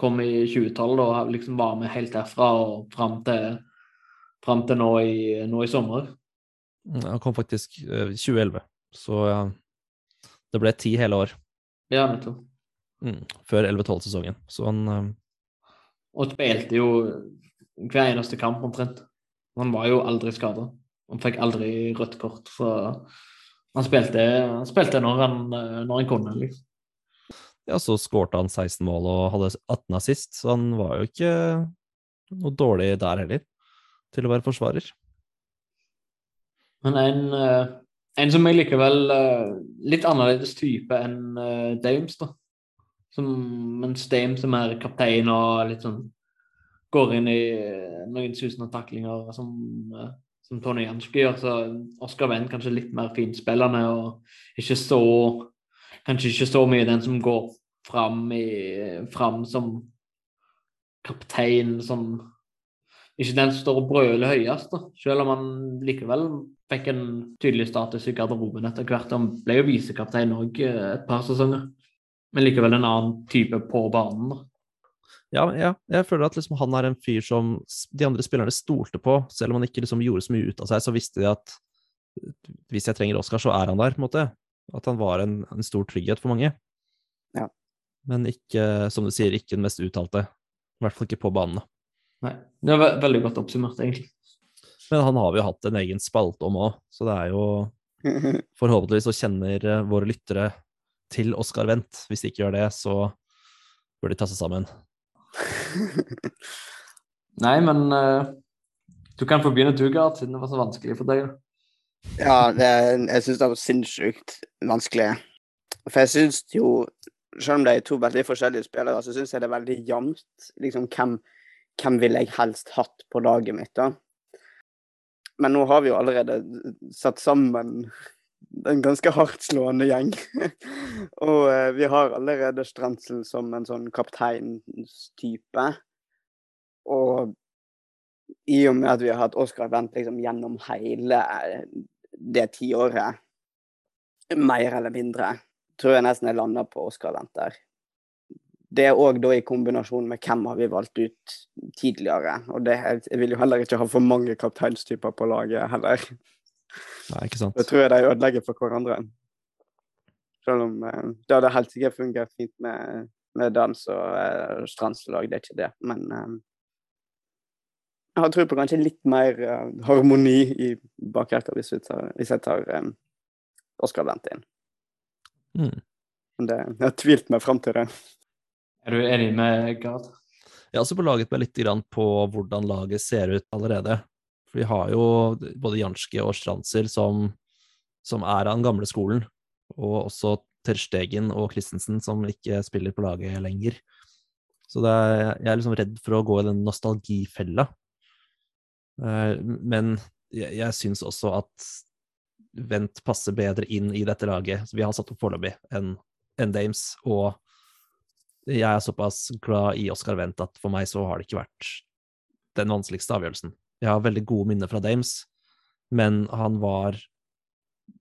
kom i 20-tallet og liksom var med helt derfra og fram til, fram til nå, i, nå, i, sommer. Han kom faktisk i uh, 2011, så ja, det ble ti hele år. Ja, nettopp. Mm, før 11-12-sesongen, så han uh, Og spilte jo hver eneste kamp omtrent. Han var jo aldri skada. Han fikk aldri rødt kort. Så han spilte, han spilte når, han, når han kunne, liksom. Ja, så skårte han 16 mål og hadde 18 assist, så han var jo ikke noe dårlig der heller, til å være forsvarer. Men en, eh, en som er likevel eh, litt annerledes type enn eh, Dames, da. Som, mens Dames er kaptein og litt sånn går inn i eh, noen susende taklinger som, eh, som Tony Janske gjør. Så Oscar Wendt kanskje litt mer finspillende og ikke så Kanskje ikke så mye den som går fram, i, fram som kaptein, som Ikke den som står og brøler høyest, da. selv om han likevel fikk en tydelig status i garderoben etter hvert. Han ble jo visekaptein òg eh, et par sesonger, men likevel en annen type på banen. da. Ja, ja, jeg føler at liksom han er en fyr som de andre spillerne stolte på. Selv om han ikke liksom gjorde så mye ut av seg, så visste de at hvis jeg trenger Oscar, så er han der. på en måte. At han var en, en stor trygghet for mange. Ja. Men ikke, som du sier, ikke den mest uttalte. I hvert fall ikke på banene. Nei, det var veldig godt oppsummert, egentlig. Men han har vi jo hatt en egen spalte om òg, så det er jo Forhåpentligvis så kjenner våre lyttere til Oscar Wendt. Hvis de ikke gjør det, så bør de ta seg sammen. Nei, men uh, du kan få begynne du, Gard, siden det var så vanskelig for deg. Ja, det, jeg syns det var sinnssykt vanskelig. For jeg syns jo, selv om det er to veldig forskjellige spillere, så syns jeg det er veldig jevnt. Liksom, hvem, hvem ville jeg helst hatt på laget mitt, da? Men nå har vi jo allerede satt sammen en ganske hardtslående gjeng. og eh, vi har allerede Strendsel som en sånn kapteinstype. Og i og med at vi har hatt Oscar Wendt liksom gjennom hele eh, det tiåret, mer eller mindre, tror jeg nesten jeg lander på Oscar Wendt der. Det er òg da i kombinasjon med hvem har vi valgt ut tidligere. Og det, jeg vil jo heller ikke ha for mange kapteinstyper på laget heller. Nei, ikke sant. Det tror jeg de ødelegger for hverandre. Selv om eh, det hadde helt sikkert fungert fint med, med dans og eh, strandslag, det er ikke det. Men eh, jeg har tro på kanskje litt mer eh, harmoni i bakrekka hvis, jeg tar eh, Oskar Wendt inn. Mm. Men det, jeg har tvilt meg fram til det. Er du enig med Gard? Jeg har også belaget meg litt på hvordan laget ser ut allerede. For vi har jo både Janski og Stranzer som, som, er av den gamle skolen, og også Terstegen og Christensen som ikke spiller på laget lenger. Så er, jeg er liksom redd for å gå i den nostalgifella. Eh, men jeg, jeg syns også at Vent passer bedre inn i dette laget som vi har satt opp foreløpig, enn en Dames. Og jeg er såpass glad i Oscar Wendt at for meg så har det ikke vært den vanskeligste avgjørelsen. Jeg har veldig gode minner fra Dames, men han var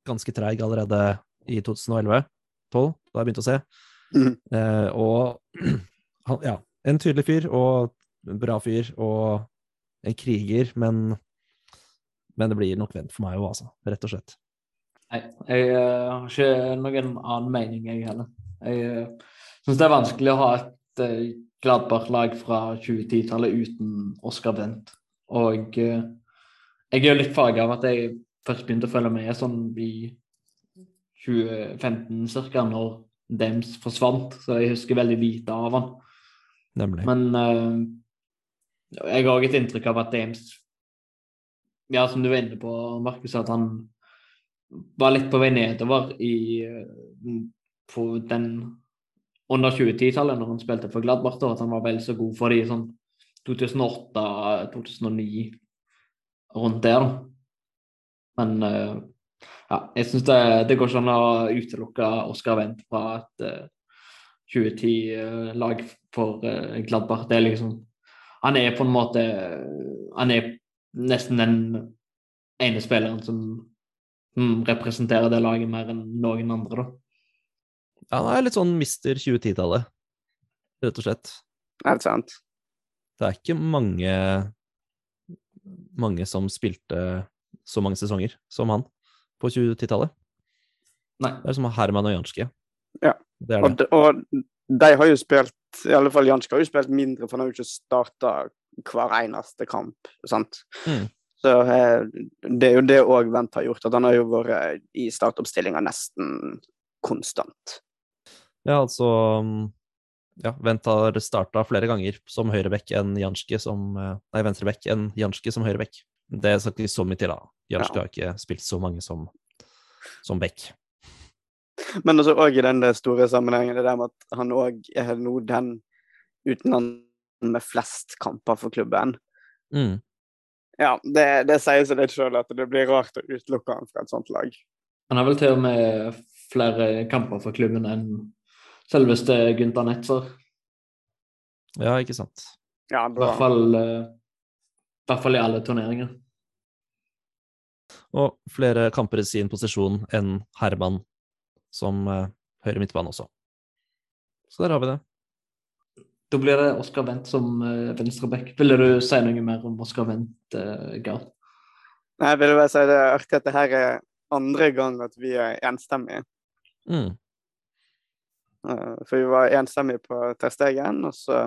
ganske treig allerede i 2011-2012, da jeg begynte å se. Mm. Eh, og han, ja, en tydelig fyr og en bra fyr og en kriger, men, men det blir nok vent for meg òg, altså. Rett og slett. Nei, jeg uh, har ikke noen annen mening, jeg heller. Jeg uh, eh, syns det er vanskelig å ha et uh, Gladbach-lag fra 2010-tallet uten Oscar Bent. Og uh, jeg er jo litt farga av at jeg først begynte å følge med sånn i 2015 ca., når Dems forsvant. Så jeg husker veldig lite av han. Nemlig. Men eh, jeg har òg et inntrykk av at James Ja, som du var inne på, Markus, at han var litt på vei nedover i eh, på den under 2010-tallet, når han spilte for Gladbach, da, at han var vel så god for de sånn 2008-2009, rundt der. Men eh, ja, jeg syns det, det går ikke an å utelukke Oskar Wendt fra et uh, 2010-lag for uh, Gladbach. Det er liksom Han er på en måte Han er nesten den ene spilleren som som representerer det laget mer enn noen andre, da. Ja, han er litt sånn mister 2010-tallet, rett og slett. Er det sant. Det er ikke mange mange som spilte så mange sesonger som han på 2010-tallet. Nei. Det er som Herman og Janske. Ja. Det er Og, de, og de har jo spilt I alle fall Janske har jo spilt mindre, for han har jo ikke starta hver eneste kamp. sant? Mm. Så eh, det er jo det òg Vent har gjort, at han har jo vært i startoppstillinga nesten konstant. Ja, altså ja, Vent har starta flere ganger som høyrebekk enn Janske som eh, Nei, venstrebekk enn Janske som høyrebekk. Det skal ikke så mye til, da. Janske Ja. har ikke spilt så mange som, som bekk. Men også òg i den store sammenhengen, det der med at han òg er nå den utenlandsen med flest kamper for klubben. Mm. Ja, det, det sier seg litt sjøl at det blir rart å utelukke han fra et sånt lag. Han har vel til og med flere kamper for klubben enn selveste Gunther Netzer. Ja, ikke sant. Ja, I hvert fall, eh, i hvert fall i alle turneringer. Og flere kamper i sin posisjon enn Herman som eh, høyre midtbane også. Så der har vi det. Da blir det Oskar Wendt som uh, venstreback. Ville du si noe mer om Oskar Wendt, uh, Gard? Nei, jeg vil bare si det er artig at det her er andre gang at vi er enstemmige. Mm. Eh, for vi var enstemmige på testegen, og så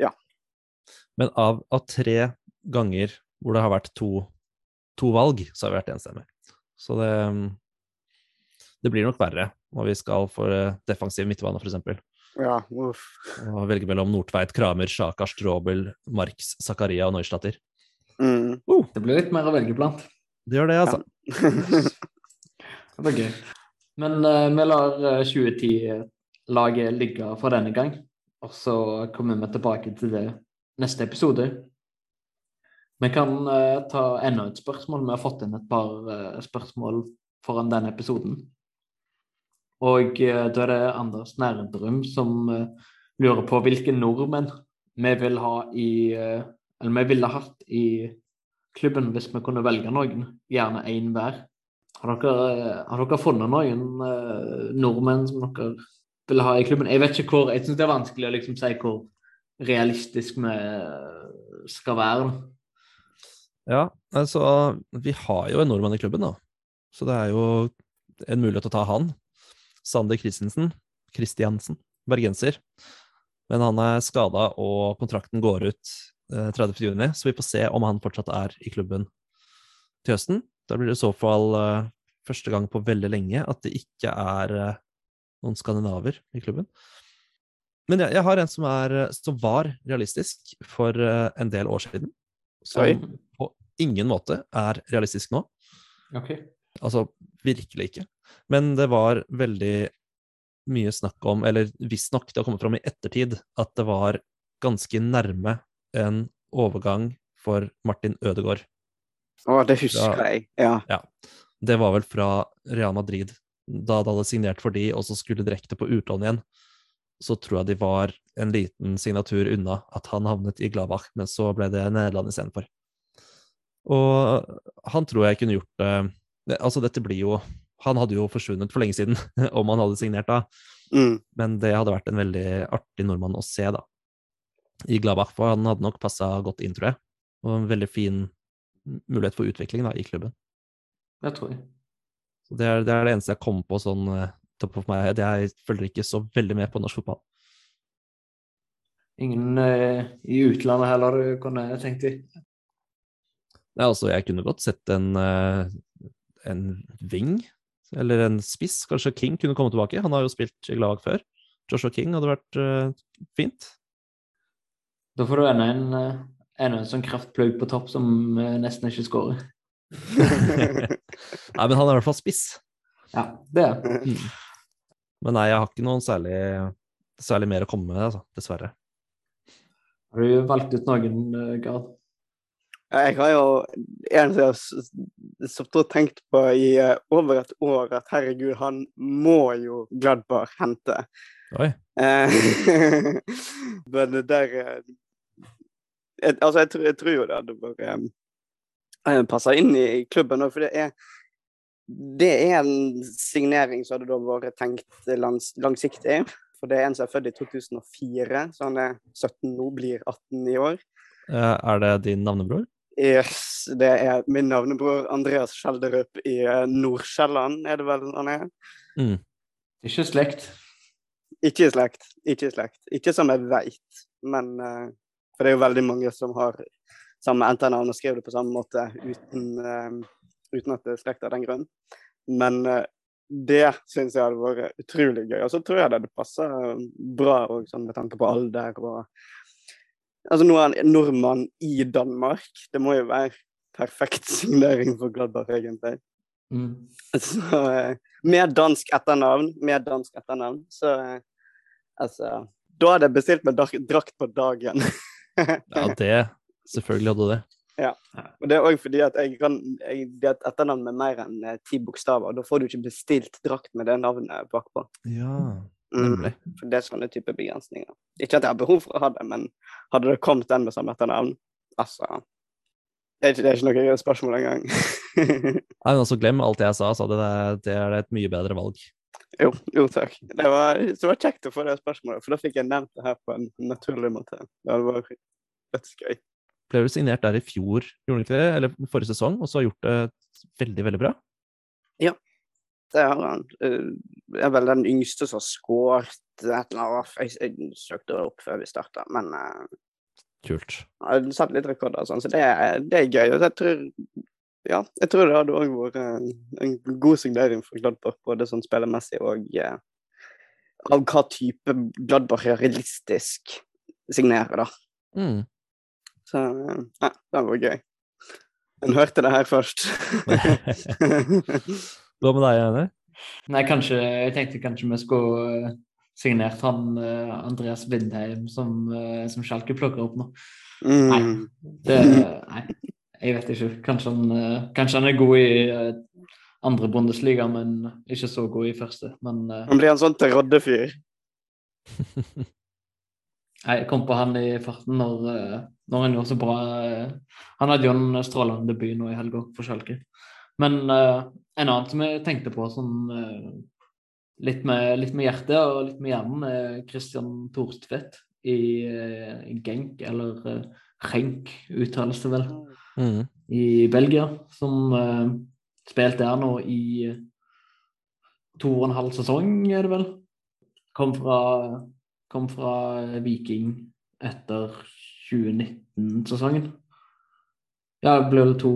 ja. Men av, av, tre ganger hvor det har vært to, to valg, så har vi vært enstemmige. Så det, mm, det blir nok verre når vi skal for eh, defensiv midtbane, f.eks. Ja, uff. Og velge mellom Nordtveit, Kramer, Sjakar, Strobel, Marx, Zakaria og Neusdatter. Mm. Uh. Det blir litt mer å velge blant. Det gjør det, altså. Ja. det var gøy. Men uh, vi lar 2010 laget ligge for denne gang. Og så kommer vi tilbake til det neste episode. Vi kan uh, ta enda et spørsmål. Vi har fått inn et par uh, spørsmål foran denne episoden. Og uh, da er det Anders Nærdrum som lurer på hvilke nordmenn vi vil ha i Eller vi ville hatt i klubben hvis vi kunne velge noen. Gjerne én hver. Har dere, har dere funnet noen nordmenn som dere vil ha i klubben? Jeg vet ikke hvor, jeg syns det er vanskelig å liksom si hvor realistisk vi eh, skal være. Ja, altså Vi har jo en nordmann i klubben, da. Så det er jo en mulighet å ta han. Sander Christensen. Christiansen. Bergenser. Men han er skada, og kontrakten går ut eh, 30.6, så vi får se om han fortsatt er i klubben til høsten. Da blir det i så fall eh, første gang på veldig lenge at det ikke er eh, noen skandinaver i klubben. Men jeg, jeg har en som, er, eh, som var realistisk for eh, en del år siden. Oi. Som på ingen måte er realistisk nå. Ok. Altså virkelig ikke. Men det var veldig mye snakk om, eller visstnok det har kommet fram i ettertid, at det var ganske nærme en overgang for Martin Ødegaard. Å, det husker fra, jeg. Ja. Det var vel fra Real Madrid. Da det hadde signert for de, og så skulle direkte på utlån igjen, så tror jeg de var en liten signatur unna at han havnet i Gladbach, men så ble det Nederland istedenfor. Og han tror jeg kunne gjort det det- Altså, dette blir jo Han hadde jo forsvunnet for lenge siden om han hadde signert da, Mm. men det hadde vært en veldig artig nordmann å se, da. I Gladbach, for han hadde nok passa godt inn, tror jeg. Og en veldig fin mulighet for utvikling da, i klubben. Det tror jeg. Det er, det er det eneste jeg kom på sånn eh, topp of my head. Jeg følger ikke så veldig med på norsk fotball. Ingen eh, i utlandet heller kunne jeg tenkt i. Nei, altså, jeg kunne godt sett en, eh, en wing, eller en spiss. Kanskje King kunne komme tilbake. Han har jo spilt i lag før. Joshua King hadde vært uh, fint. Da får du enda en, en, en sånn kraftplugg på topp som nesten ikke skårer. Nei, men han er i hvert fall spiss. Ja, det er det. Mm. Men nei, jeg har ikke noen særlig, særlig mer å komme med, altså, dessverre. Har du valgt ut noen, eh, Gard? Jeg har jo en som jeg har tenkt på i eh, over et år at herregud, han må jo Gladbar hente. Oi. Eh, Men der jeg, Altså, jeg, tror- jeg tror jo det hadde vært eh, passa inn i klubben for det er det er en signering som hadde da vært tenkt langs, langsiktig. For det er en som er født i 2004, så han er 17 nå, blir 18 i år. Eh, Er det din navnebror? Yes, det er min navnebror Andreas Skjelderup i Nord-Sjælland, er det vel han er? Mm. Ikke slekt. Ikke slekt. Ikke slekt. Ikke som jeg veit, men eh, For det er jo veldig mange som har samme enternavn og skrev det på samme måte uten, eh, uten at det er slekt av den grunn. Men eh, det syns jeg hadde vært utrolig gøy. Og så tror jeg det hadde passa bra òg, sånn med tanke på alder og Altså, nå er han nordmann i Danmark. Det må jo være perfekt signering for Gladbach, egentlig. Mm. Så eh, med dansk etternavn, med dansk etternavn, så eh, altså Da hadde jeg bestilt meg drakt på dagen. Ja, det Selvfølgelig hadde du det. Ja. Og det er òg fordi at jeg kan jeg, Det er et etternavn med mer enn eh, ti bokstaver. Da får du ikke bestilt drakt med det navnet bakpå. Ja, Mm, for det er sånne type begrensninger. Ikke at jeg har behov for å ha det, men hadde det kommet den med samme etternavn Altså Det er ikke, det er ikke noe spørsmål engang. Nei, men altså, glem alt jeg sa, sa det, det er et mye bedre valg. Jo, jo takk. Det var, det var kjekt å få det spørsmålet, for da fikk jeg nevnt det her på en naturlig måte. Det var dødsgøy. Ble du signert der i fjor, gjorde han ikke det? Eller forrige sesong, og så har gjort det veldig, veldig bra? Det har han. Eh, Det er vel den yngste som har skåret et eller annet. Jeg, jeg søkte opp før vi starta, men uh, Kult. jeg satt litt rekorder og sånn, så det, det er gøy. Og jeg tror ja, jeg tror det hadde òg vært en, god signering for Gladbach, både sånn spillermessig og eh, av hva type Gladbach realistisk signerer, da. Mm. Så eh, ja, det var gøy. En hørte det her først. Hva med deg, Einar? Nei, kanskje Jeg tenkte kanskje vi skulle eh, signert han eh, Andreas Vindheim som, uh, som Schalke plukker opp nå. Nei. mm. Det, nei, jeg vet ikke. Kanskje han, eh, kanskje han er god i eh, andre Bundesliga, men ikke så god i første. Men eh, Han blir en sånn Rodde-fyr. jeg kom på han i farten når, eh, når han gjorde så bra. eh, Han hadde jo en strålende debut nå i helga for Schalke. Men uh, en annen som jeg tenkte på sånn uh, litt, med, litt med hjertet og litt med hjernen, er Christian Thorstvedt i, uh, Genk, eller uh, Renk, uttales det vel. Mm. i Belgia, som spilte der nå i to og en halv sesong, er det vel. Kom fra, kom fra Viking etter 2019-sesongen. Ja, det ble vel to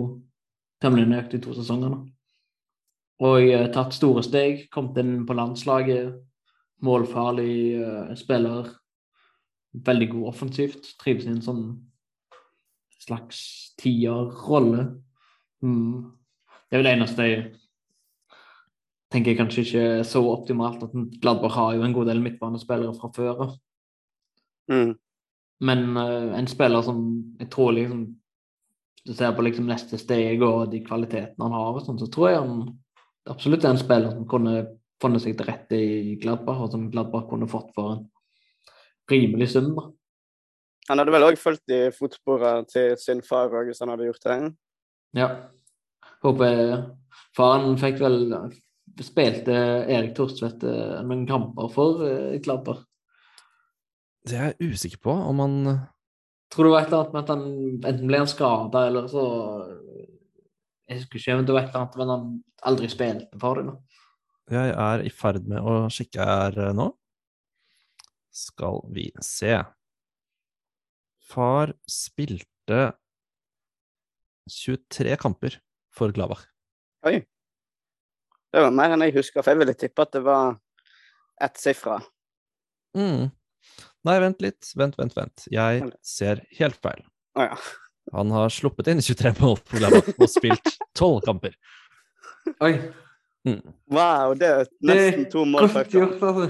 temmelig nøyaktig to sesonger nå. Og uh, tatt store steg, kommet inn på landslaget. Målfarlig uh, spiller. Veldig god offensivt. Trives i en sånn slags tierrolle. Mm. Det er vel det eneste jeg tenker jeg kanskje ikke så optimalt. at Gladbach har jo en god del midtbanespillere fra før av. Mm. Men uh, en spiller som jeg tror liksom du ser på liksom neste steg og de kvalitetene han har, og sånn, så tror jeg han absolutt er en spiller som kunne funnet seg til rette i Gladbach, og som Gladbach kunne fått for en rimelig sum. da. Han hadde vel òg fulgt i fotsporene til sin far òg, hvis han hadde gjort det. Ja. Håper Faren fikk vel Spilte Erik Thorstvedt eh, noen kamper for eh, Gladbach? Det er jeg usikker på om han Tror det var et eller annet med at han enten ble han skada, eller så Jeg husker ikke, men det var et eller annet men han aldri spilte for dem. Jeg er i ferd med å sjekke her eh, nå. Skal vi se. Far spilte 23 kamper for Gladbach. Oi. Det var mer enn jeg husker, for jeg ville tippe at det var ettsifra. Mm. Nei, vent litt. Vent, vent, vent. Jeg ser helt feil. Å ja. Han har sluppet inn 23 mål og spilt 12 kamper. Oi. Wow, det er Det nesten to mål per kamp. altså.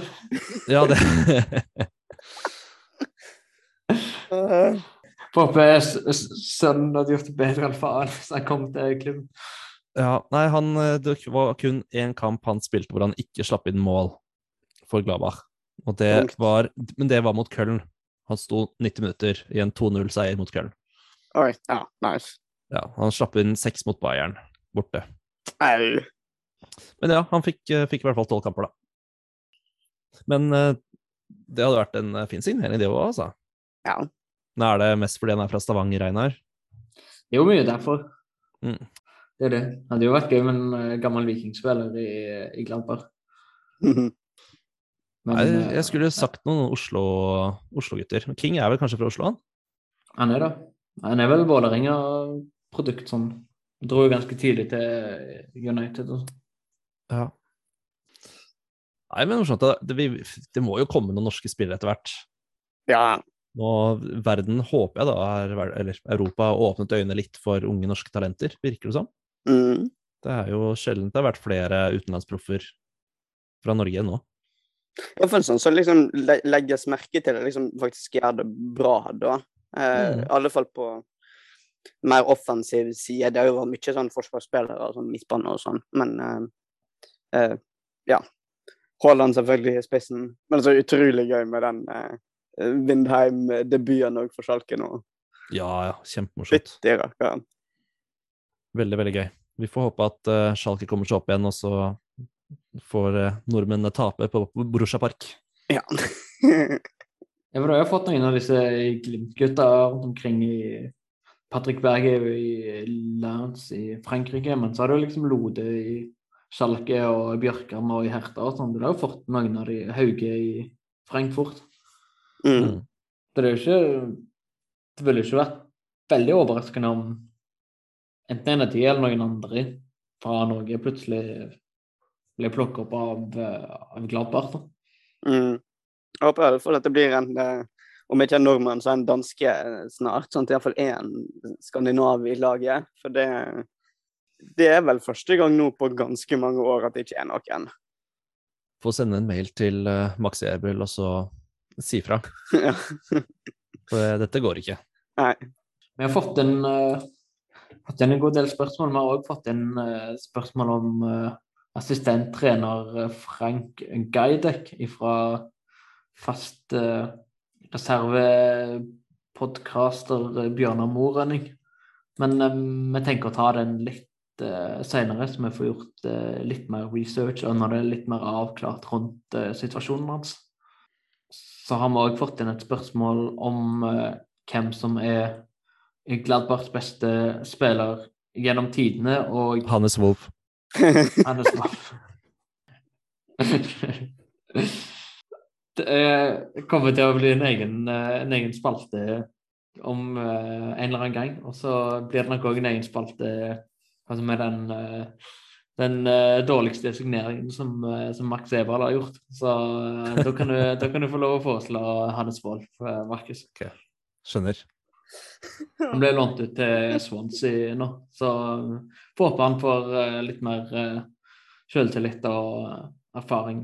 Ja, det Håper sønnen hadde gjort det bedre enn faren hvis han kom til klubben. Ja, nei, han, eh, det var kun én kamp han spilte hvor han ikke slapp inn mål for Gladbach. Og det var, men det var mot Köln. Han sto 90 minutter i en 2-0-seier mot Köln. Oi, ja, nice. Ja, han slapp inn seks mot Bayern borte. Au. Men ja, han fikk, eh, fikk i hvert fall tolv kamper, da. Men eh, det hadde vært en fin signering, det òg, altså. Ja. Nå er det mest fordi han er fra Stavanger, Einar. Er jo mye derfor. Mm. Det er det. Hadde jo vært gøy med en eh, gammel vikingspiller i, i Gladbach. Men, Nei, eh, jeg skulle sagt noen Oslo- Oslo-gutter. King er vel kanskje fra Oslo, han? Han er det. Han er vel Vålerenga-produkt sånn. Dro jo ganske tidlig til United. og sånn. Ja. Nei, men morsomt. Det, det, det må jo komme noen norske spillere etter hvert. Ja. Nå, verden håper jeg da er, eller Europa har åpnet øynene litt for unge norske talenter, virker det som. Mm. Det er jo sjelden det har vært flere utenlandsproffer fra Norge nå. Ja, for en sånn så liksom legges merke til, liksom faktisk gjør det bra, da. Eh, Mm. I alle fall på mer offensiv side. Det har jo vært mye sånn forsvarsspillere, sånn midtbane og sånn, men eh, eh, ja. Haaland selvfølgelig i spissen, men så utrolig gøy med den eh, Vindheim-debuten òg for Schalke nå. Ja, ja, kjempemorsomt. Fytti rakkeren. Veldig, veldig gøy. Vi får håpe at uh, Schalke kommer seg opp igjen, og så får uh, nordmennene tape på Borussia Park. Ja. Ja, for Du har jo fått noen av disse Glimt-gutta rundt omkring i Patrick Berg er jo i Lance i Frankrike, men så har du liksom Lode i Schalke og Bjørkan og i Herta og sånn. Du har jo fått noen av de Hauge i Frankfurt. mm. Det er jo ikke Det ville jo ikke vært veldig overraskende om enten en av de eller noen andre fra Norge plutselig ble plukket opp av, eh, av Gladbart. Mm. Jeg håper i hvert fall at det blir en eh, om ikke en nordmann, så en danske eh, snart. Sånn at iallfall én skandinav i laget. For det, det er vel første gang nå på ganske mange år at det ikke er noen. Få sende en mail til uh, Max Erbel og så si fra. For uh, dette går ikke. Nei. Vi har fått en, eh, fått en god del spørsmål. Vi har òg fått en eh, spørsmål om uh, assistenttrener eh, Frank Gaidek fra fast reservepodcaster Bjørnar Morønning. Men eh, vi tenker å ta den litt seinere, så vi får gjort eh, litt mer research og når det er litt mer avklart rundt eh, situasjonen hans. Så har vi òg fått inn et spørsmål om eh, hvem som er Gladbachs beste spiller gjennom tidene, og Hannes Wolff. Hannes Wolff. Det er- kommer til å bli en egen, eh, en egen spalte om eh, en eller annen gang. Og så blir det nok òg en egen spalte altså med den, eh, den eh, dårligste signeringen som, eh, som Max Eberl har gjort. Så eh, da, kan du, da kan du få lov å foreslå Hannes Wolff, Markus. Markus. Skjønner. Han ble lånt ut til Swansea nå, så får håpe han får eh, litt mer uh, selvtillit og eh, erfaring.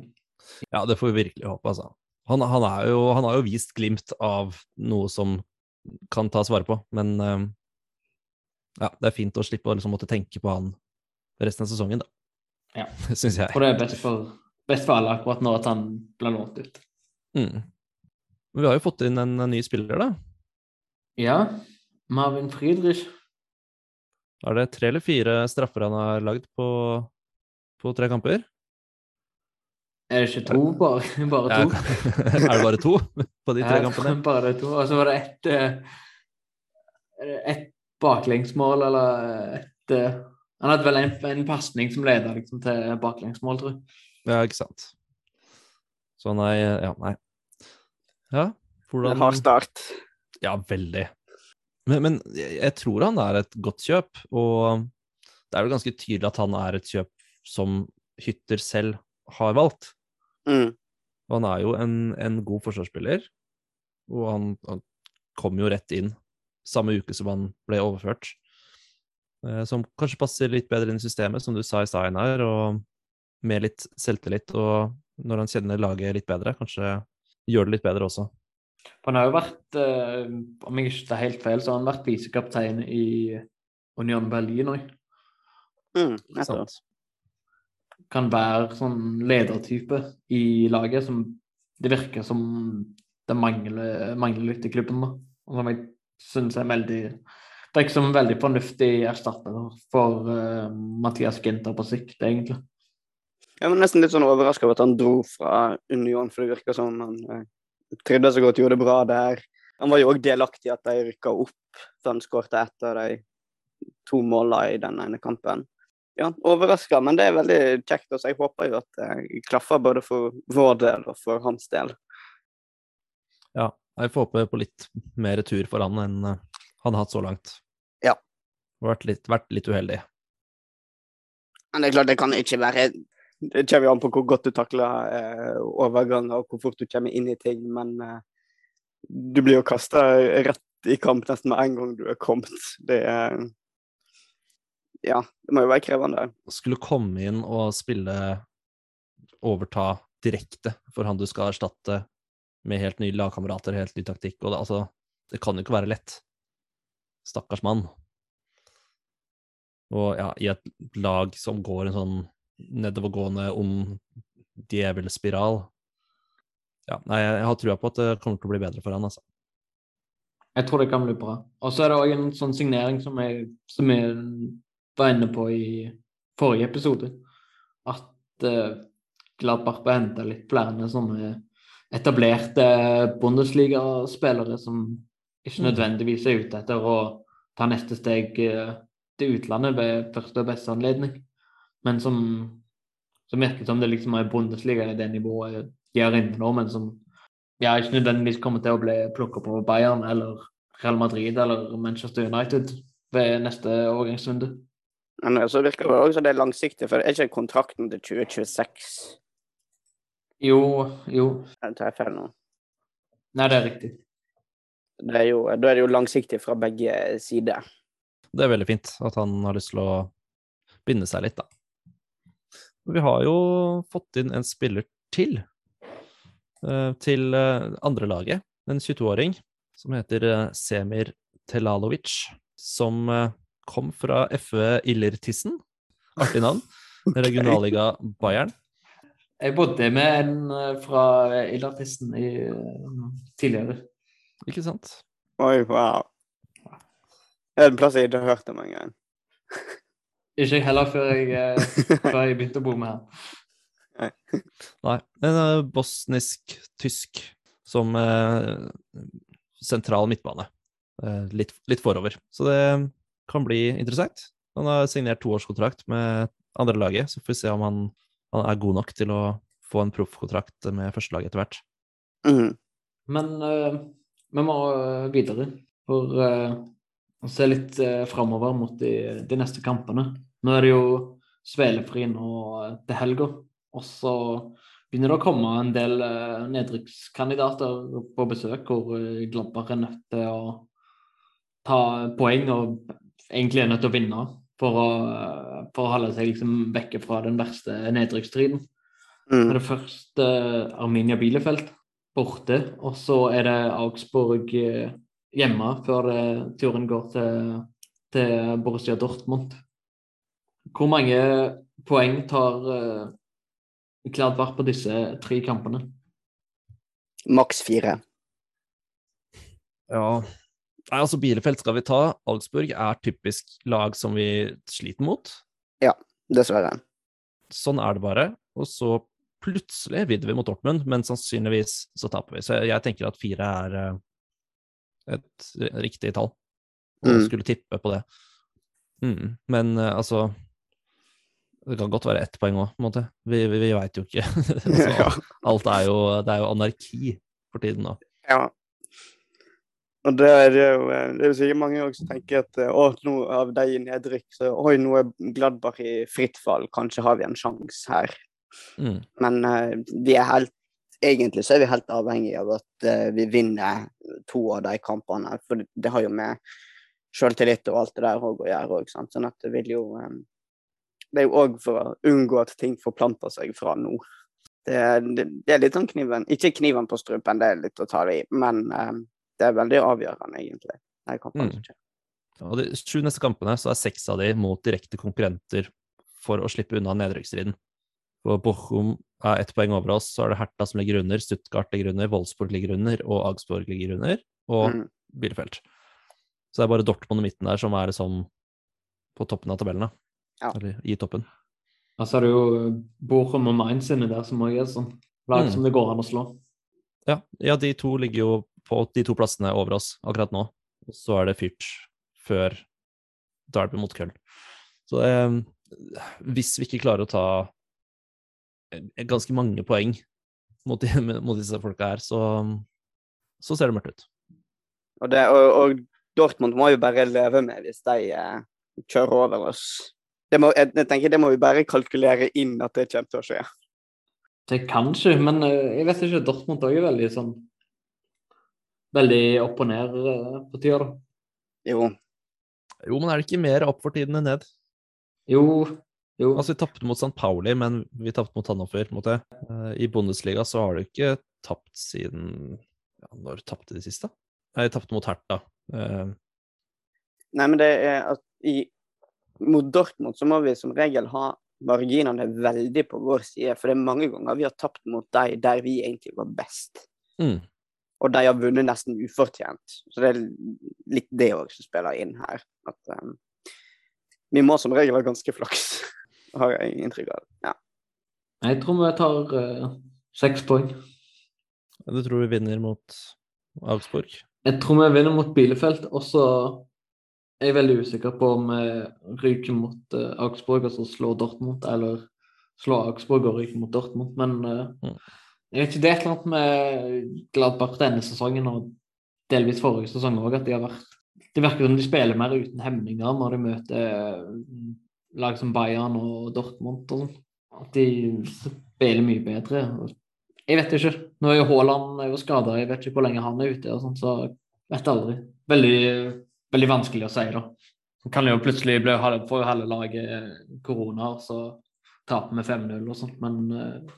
Ja, det får vi virkelig håpe, altså. Han, han, jo, han har jo vist glimt av noe som kan tas vare på, men eh, ja, det er fint å slippe å liksom måtte tenke på han resten av sesongen, da. Ja. Syns jeg. For det er best for, best for alle akkurat nå at han blir lånt ut. Mm. Men vi har jo fått inn en, en ny spiller, da. Ja, Marvin Friedrich. Er det tre eller fire straffer han har lagd på, på tre kamper? Er det ikke to, bare, bare Ja, to? er det bare to på de tre Ja, kampene? Bare to. Og så var det ett eh, det ett baklengsmål, eller ett eh, Han hadde vel en, en pasning som leda liksom, til baklengsmål, tror jeg. Ja, ikke sant. Så nei, ja, nei. Ja, hvordan Hard start. Ja, veldig. Men, men jeg tror han er et godt kjøp, og det er jo ganske tydelig at han er et kjøp som Hytter selv har valgt. Mm. Og han er jo en, en god forsvarsspiller. Og han, han kom jo rett inn samme uke som han ble overført. Eh, som kanskje passer litt bedre inn i systemet, som du sa i stad, Einar. Og med litt selvtillit, og når han kjenner laget litt bedre, kanskje gjør det litt bedre også. Han har jo vært, eh, om jeg ikke tar helt feil, så har han vært visekaptein i Union Berlin òg. Mm, Kan være sånn ledertype i laget som det virker som det mangler, mangler litt i klubben. da. Og som jeg syns er veldig Det er ikke som en veldig fornuftig erstatter for uh, Mathias Ginter på sikt, egentlig. Jeg var nesten litt sånn overraska over at han dro fra Union, for det virker som han eh, trivdes så godt, gjorde det bra der. Han var jo òg delaktig i at de rykka opp, for han skårte ett av de to målene i den ene kampen. Ja, overraska, men det er veldig kjekt. Og så jeg håper jo at det klaffer både for vår del og for hans del. Ja, jeg får håpe på litt mer tur for han enn eh, han har hatt så langt. Ja. Vært litt, vært litt uheldig. Men det er klart, det kan ikke være Det kommer jo an på hvor godt du takler eh, overganger og hvor fort du kommer inn i ting, men eh, du blir jo kasta rett i kamp nesten med en gang du er kommet. Det er Ja, det må jo være krevende. Skulle komme inn og spille overta direkte for han du skal erstatte med helt nye lagkamerater, helt ny taktikk, og det, altså, det kan jo ikke være lett. Stakkars mann. Og ja, i et lag som går en sånn nedovergående ond djevelspiral Ja, nei, jeg har trua på at det kommer til å bli bedre for han, altså. Jeg tror det kan bli bra. Og så er det òg en sånn signering som jeg, som jeg var inne på i forrige episode. At uh, Gladbach bør hente litt flere sånne etablerte Bundesliga-spillere som ikke nødvendigvis er ute etter å ta neste steg uh, til utlandet ved første og beste anledning, men som, som virker som det liksom er Bundesliga i det nivået de er inne nå, men som ja, ikke nødvendigvis kommer til å bli plukka på Bayern eller Real Madrid eller Manchester United ved neste overgangsrunde. Men så virker det også det er langsiktig, for er ikke kontrakten til 2026? Jo, jo. Jeg tar jeg feil nå. Nei, det er riktig. Det er jo, da er det jo langsiktig fra begge sider. Det er veldig fint at han har lyst til å binde seg litt, da. Vi har jo fått inn en spiller til eh, til eh, andre laget, en 22-åring som heter eh, Semir Telalovic, som kom fra FØ Illertissen. Artig navn. Regionalliga Bayern. Jeg bodde med en fra Illertissen i, tidligere. Ikke sant? Oi, wow. Det er en plass jeg ikke har hørt om engang. Ikke jeg heller før jeg, eh, før jeg begynte å bo med her. Nei. En eh, bosnisk-tysk som eh, sentral midtbane. Eh, litt, litt forover. Så det kan bli interessant. Han har signert toårskontrakt med andre laget, så får vi se om han, han er god nok til å få en proffkontrakt med førstelaget etter hvert. Mm. Men eh, vi må videre for å se litt uh, framover mot de, de neste kampene. Nå er det jo svelefri nå eh, til helga, og så begynner det å komme en del uh, nedrykkskandidater på besøk, hvor uh, Gladbach er nødt til å ta poeng og egentlig er nødt til å vinne for å, for å holde seg liksom vekke fra den verste nedrykksstriden. Mm. Det er først eh, Arminia Bielefeld borte, og så er det Augsburg eh, hjemme før det, turen går til, til Borussia Dortmund. Hvor mange poeng tar uh, Gladbach på disse tre kampene? Maks fire. Ja Nei, altså Bielefeld skal vi ta. Augsburg er typisk lag som vi sliter mot. Ja, Dessverre. Sånn er det bare. Og så plutselig vinner vi mot Dortmund, men sannsynligvis så taper vi. Så jeg, jeg tenker at fire er eh, et riktig tall. Og Mm. skulle tippe på det. Mm. Men eh, altså Det kan godt være ett poeng òg, på en måte. Vi, vi, vi veit jo ikke. altså, ja. alt er jo Det er jo anarki for tiden nå. ja. Og det er jo, eh, det er jo sikkert mange også som tenker at eh, å, nå av de i nedrykk, så oi, nå er Gladbach i fritt fall, kanskje har vi en sjanse her. Mm. Men eh, vi er helt Egentlig så er vi helt avhengig av at vi vinner to av de kampene. For det, har jo med selvtillit og alt det der òg å gjøre. Sånn at det vil jo Det er jo òg for å unngå at ting forplanter seg fra nå. Det, det, det, er litt sånn kniven Ikke kniven på strupen, det er litt å ta det i, men um, det er veldig avgjørende, egentlig. Nei, kampene Mm. Og de sju neste kampene så er seks av de mot direkte konkurrenter for å slippe unna nedrykksstriden. For Bochum er ett poeng over oss, så er det Hertha som ligger under, Stuttgart ligger under, Wolfsburg ligger under, og Augsburg ligger under, og Mm. Bielefeld. Så det er bare Dortmund i midten der som er liksom på toppen av tabellen, da. Ja. Eller i toppen. Og så er det jo Bochum og Mainz inni der som også er sånn lag Mm. som det går an å slå. Ja, ja, de to ligger jo på de to plassene over oss akkurat nå. Og så er det fyrt før Derby mot Köln. Så eh, hvis vi ikke klarer å ta eh, ganske mange poeng mot, de, mot disse folka her, så, så ser det mørkt ut. Og, det, og, og Dortmund må jo bare leve med hvis de eh, kjører over oss. Det må, jeg, jeg tenker det må vi bare kalkulere inn at det kommer til å skje. Det kan ikke, men eh, jeg vet ikke. Dortmund er veldig sånn Veldig opp og ned eh, på tida, da. Jo. Jo, men er det ikke mer opp for tiden enn ned? Jo, jo. Altså, vi tapte mot St. Pauli, men vi tapte mot Hannover. på en måte. I Bundesliga så har du ikke tapt siden ja, Når tapte de sist, da? Nei, de tapte mot Hertha. Uh... Nei, men det er at i, mot Dortmund så må vi som regel ha marginene veldig på vår side. For det er mange ganger vi har tapt mot de der vi egentlig var best. mm. Og de har vunnet nesten ufortjent. Så det er litt det òg som spiller inn her. At um, vi må som regel ha ganske flaks, har jeg inntrykk av. Ja. Jeg tror vi tar eh, seks poeng. Du tror vi vinner mot Augsburg? Jeg tror vi vinner mot Bielefeld, og så er veldig usikker på om jeg ryker mot uh, Augsburg og slå Dortmund, eller slår Augsburg og ryker mot Dortmund. Men eh, Mm. jeg vet ikke, det er et eller annet med Gladbach denne sesongen og delvis forrige sesong òg, at de har vært Det virker som de spiller mer uten hemninger når de møter eh, lag som Bayern og Dortmund og sånn. At de spiller mye bedre. Jeg vet ikke. Nå er jo Haaland skada, jeg vet ikke hvor lenge han er ute, og sånn, så vet aldri. Veldig, veldig vanskelig å si, da. Så kan det jo plutselig bli får jo halve laget korona, så taper vi 5-0 og sånt, men eh,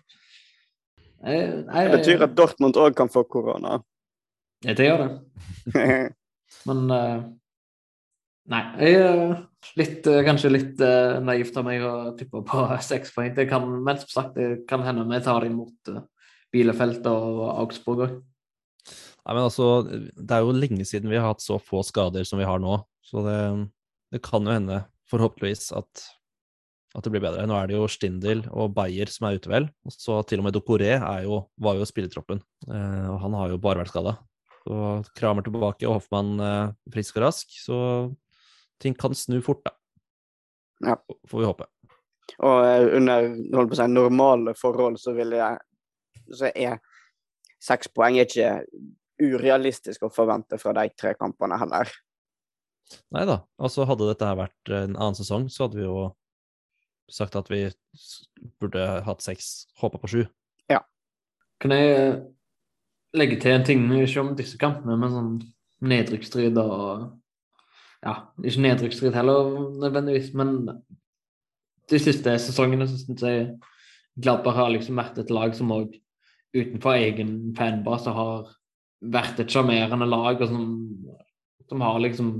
jeg, jeg, Det betyr at Dortmund òg kan få korona. Ja, det gjør det. Men eh, Nei. Jeg litt, eh, kanskje litt eh, naivt av meg å tippe på seks poeng. Det kan, men som sagt, det kan hende vi tar det imot uh, Bielefeld og Augsburg òg. Nei, men altså, det er jo lenge siden vi har hatt så få skader som vi har nå. Så det, det kan jo hende, forhåpentligvis, at, at det blir bedre. Nå er det jo Stindl og Beyer som er ute, vel. Og så til og med Dokoré jo, var jo spillertroppen. Eh, og han har jo bare vært skada. Så Kramer tilbake og Hoffmann eh, frisk og rask. Så ting kan snu fort, da. Ja. Får vi håpe. Og eh, under holdt på å si, normale forhold så vil jeg så er seks poeng ikke urealistisk å forvente fra de tre kampene heller. Nei da. Altså, hadde dette her vært en annen sesong, så hadde vi jo sagt at vi burde hatt seks, håpa på sju. Kan jeg eh, legge til en ting, ikke om disse kampene, men sånn nedrykksstrid og Ja, ikke nedrykksstrid heller nødvendigvis, men de siste sesongene så syns jeg Gladbach har liksom vært et lag som òg utenfor egen fanbase har vært et sjarmerende lag, og som, som har liksom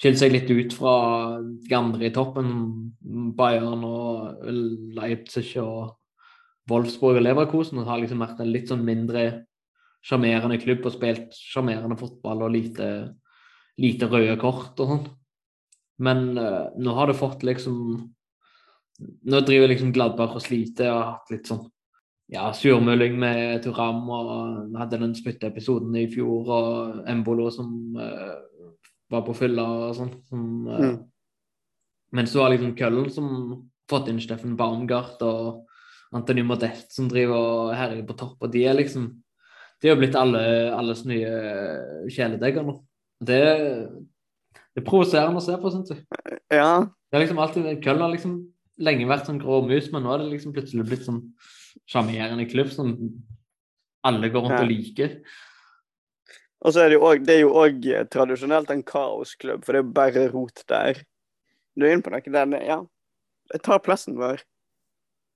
skilt seg litt ut fra de andre i toppen. Bayern og Leipzig og Wolfsburg og Leverkusen har liksom vært en litt sånn mindre sjarmerende klubb og spilt sjarmerende fotball og lite, lite røde kort og sånn. Men uh, nå har det fått liksom Nå driver liksom Gladbach og sliter og har hatt litt sånn ja, surmuling med Turam og hadde den spytteepisoden i fjor og Embolo som uh, var på fylla og sånn. Uh, Mm. Men så har liksom Køllen som fått inn Steffen Baumgart og Antony Modest som driver og herjer på topp, og de er liksom De er jo blitt alle, alles nye kjæledegger nå. Det, det er provoserende å se på, syns jeg. Ja, Det er liksom alltid, Køllen har liksom lenge vært sånn grå mus, men nå er det liksom plutselig blitt sånn sjarmerende klubb som alle går rundt Ja. og liker. Og så er det jo Det er jo òg tradisjonelt en kaosklubb, for det er jo bare rot der. Du er inne på noe der Ja. Jeg tar plassen vår.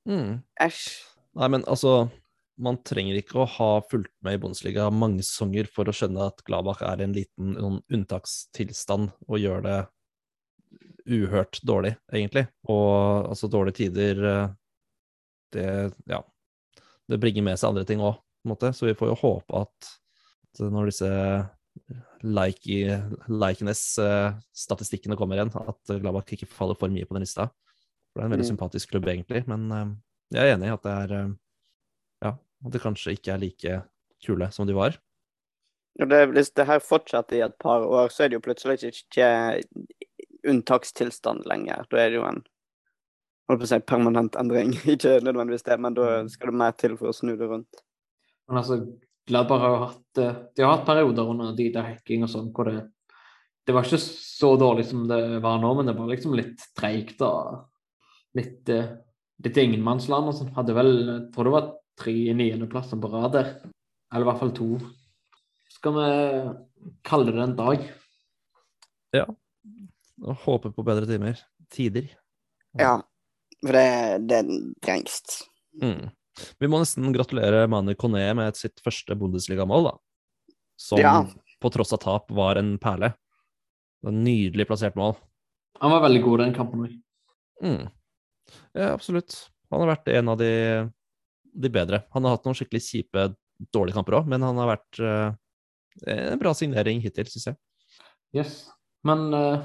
Mm. Nei, men altså Man trenger ikke å ha fulgt med i Bundesliga mange sesonger for å skjønne at Gladbach er i en liten noen unntakstilstand og gjør det uhørt dårlig, egentlig. Og altså, dårlige tider eh, Det Ja. Det bringer med seg andre ting òg. Så vi får jo håpe at når disse like, likenes-statistikkene kommer igjen, at Gladbach ikke faller for mye på den lista. For det er en veldig Mm. sympatisk klubb, egentlig. Men eh, jeg er enig i at det er eh, Ja, at det kanskje ikke er like kule som de var. Når det, hvis det her fortsetter i et par år, så er det jo plutselig ikke unntakstilstand lenger. Da er det jo en holdt på å si permanent endring. Ikke nødvendigvis det, men da skal det mer til for å snu det rundt. Men altså, Gladbar har jo hatt eh, De har hatt perioder under Dida Hacking og sånn hvor det Det var ikke så dårlig som det var nå, men det var liksom litt treigt og litt eh, litt ingenmannsland og sånn. Hadde vel Jeg tror det var tre niendeplasser på rad der. Eller i hvert fall to. Skal vi kalle det en dag? Og håper på bedre timer. Tider. Ja, for det, det trengs. Mm. Vi må nesten gratulere Manu Kone med sitt første Bundesliga-mål, da. Som Ja. på tross av tap var en perle. En nydelig plassert mål. Han var veldig god i den kampen òg. Mm. Ja, absolutt. Han har vært en av de, de bedre. Han har hatt noen skikkelig kjipe, dårlige kamper òg, men han har vært uh, en bra signering hittil, syns jeg. Yes. Men uh,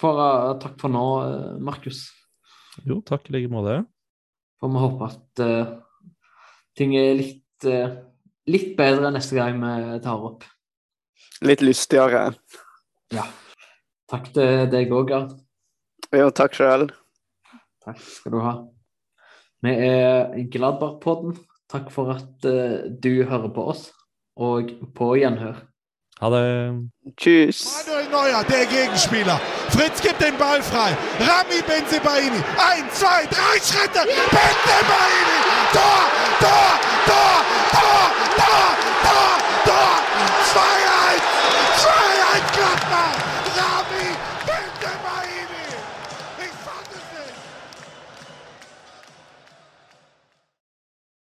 for, uh, takk for nå, Markus. Jo, takk i like måte. Får vi håpe at uh, ting er litt, uh, litt bedre neste gang vi tar opp. Litt lystigere. Ja. Takk til deg òg, Gard. Jo, takk sjøl. Takk skal du ha. Vi er Gladbach-podden. Takk for at uh, du hører på oss, og på gjenhør. Hallo. Tschüss. Manuel Neuer, der Gegenspieler. Fritz gibt den Ball frei. Rami Benzebaini. Ein, zwei, drei Schritte. Benzebaini. Tor, Tor, Tor, Tor, Tor, Tor, Tor. 2-1. 2-1 Gladbach.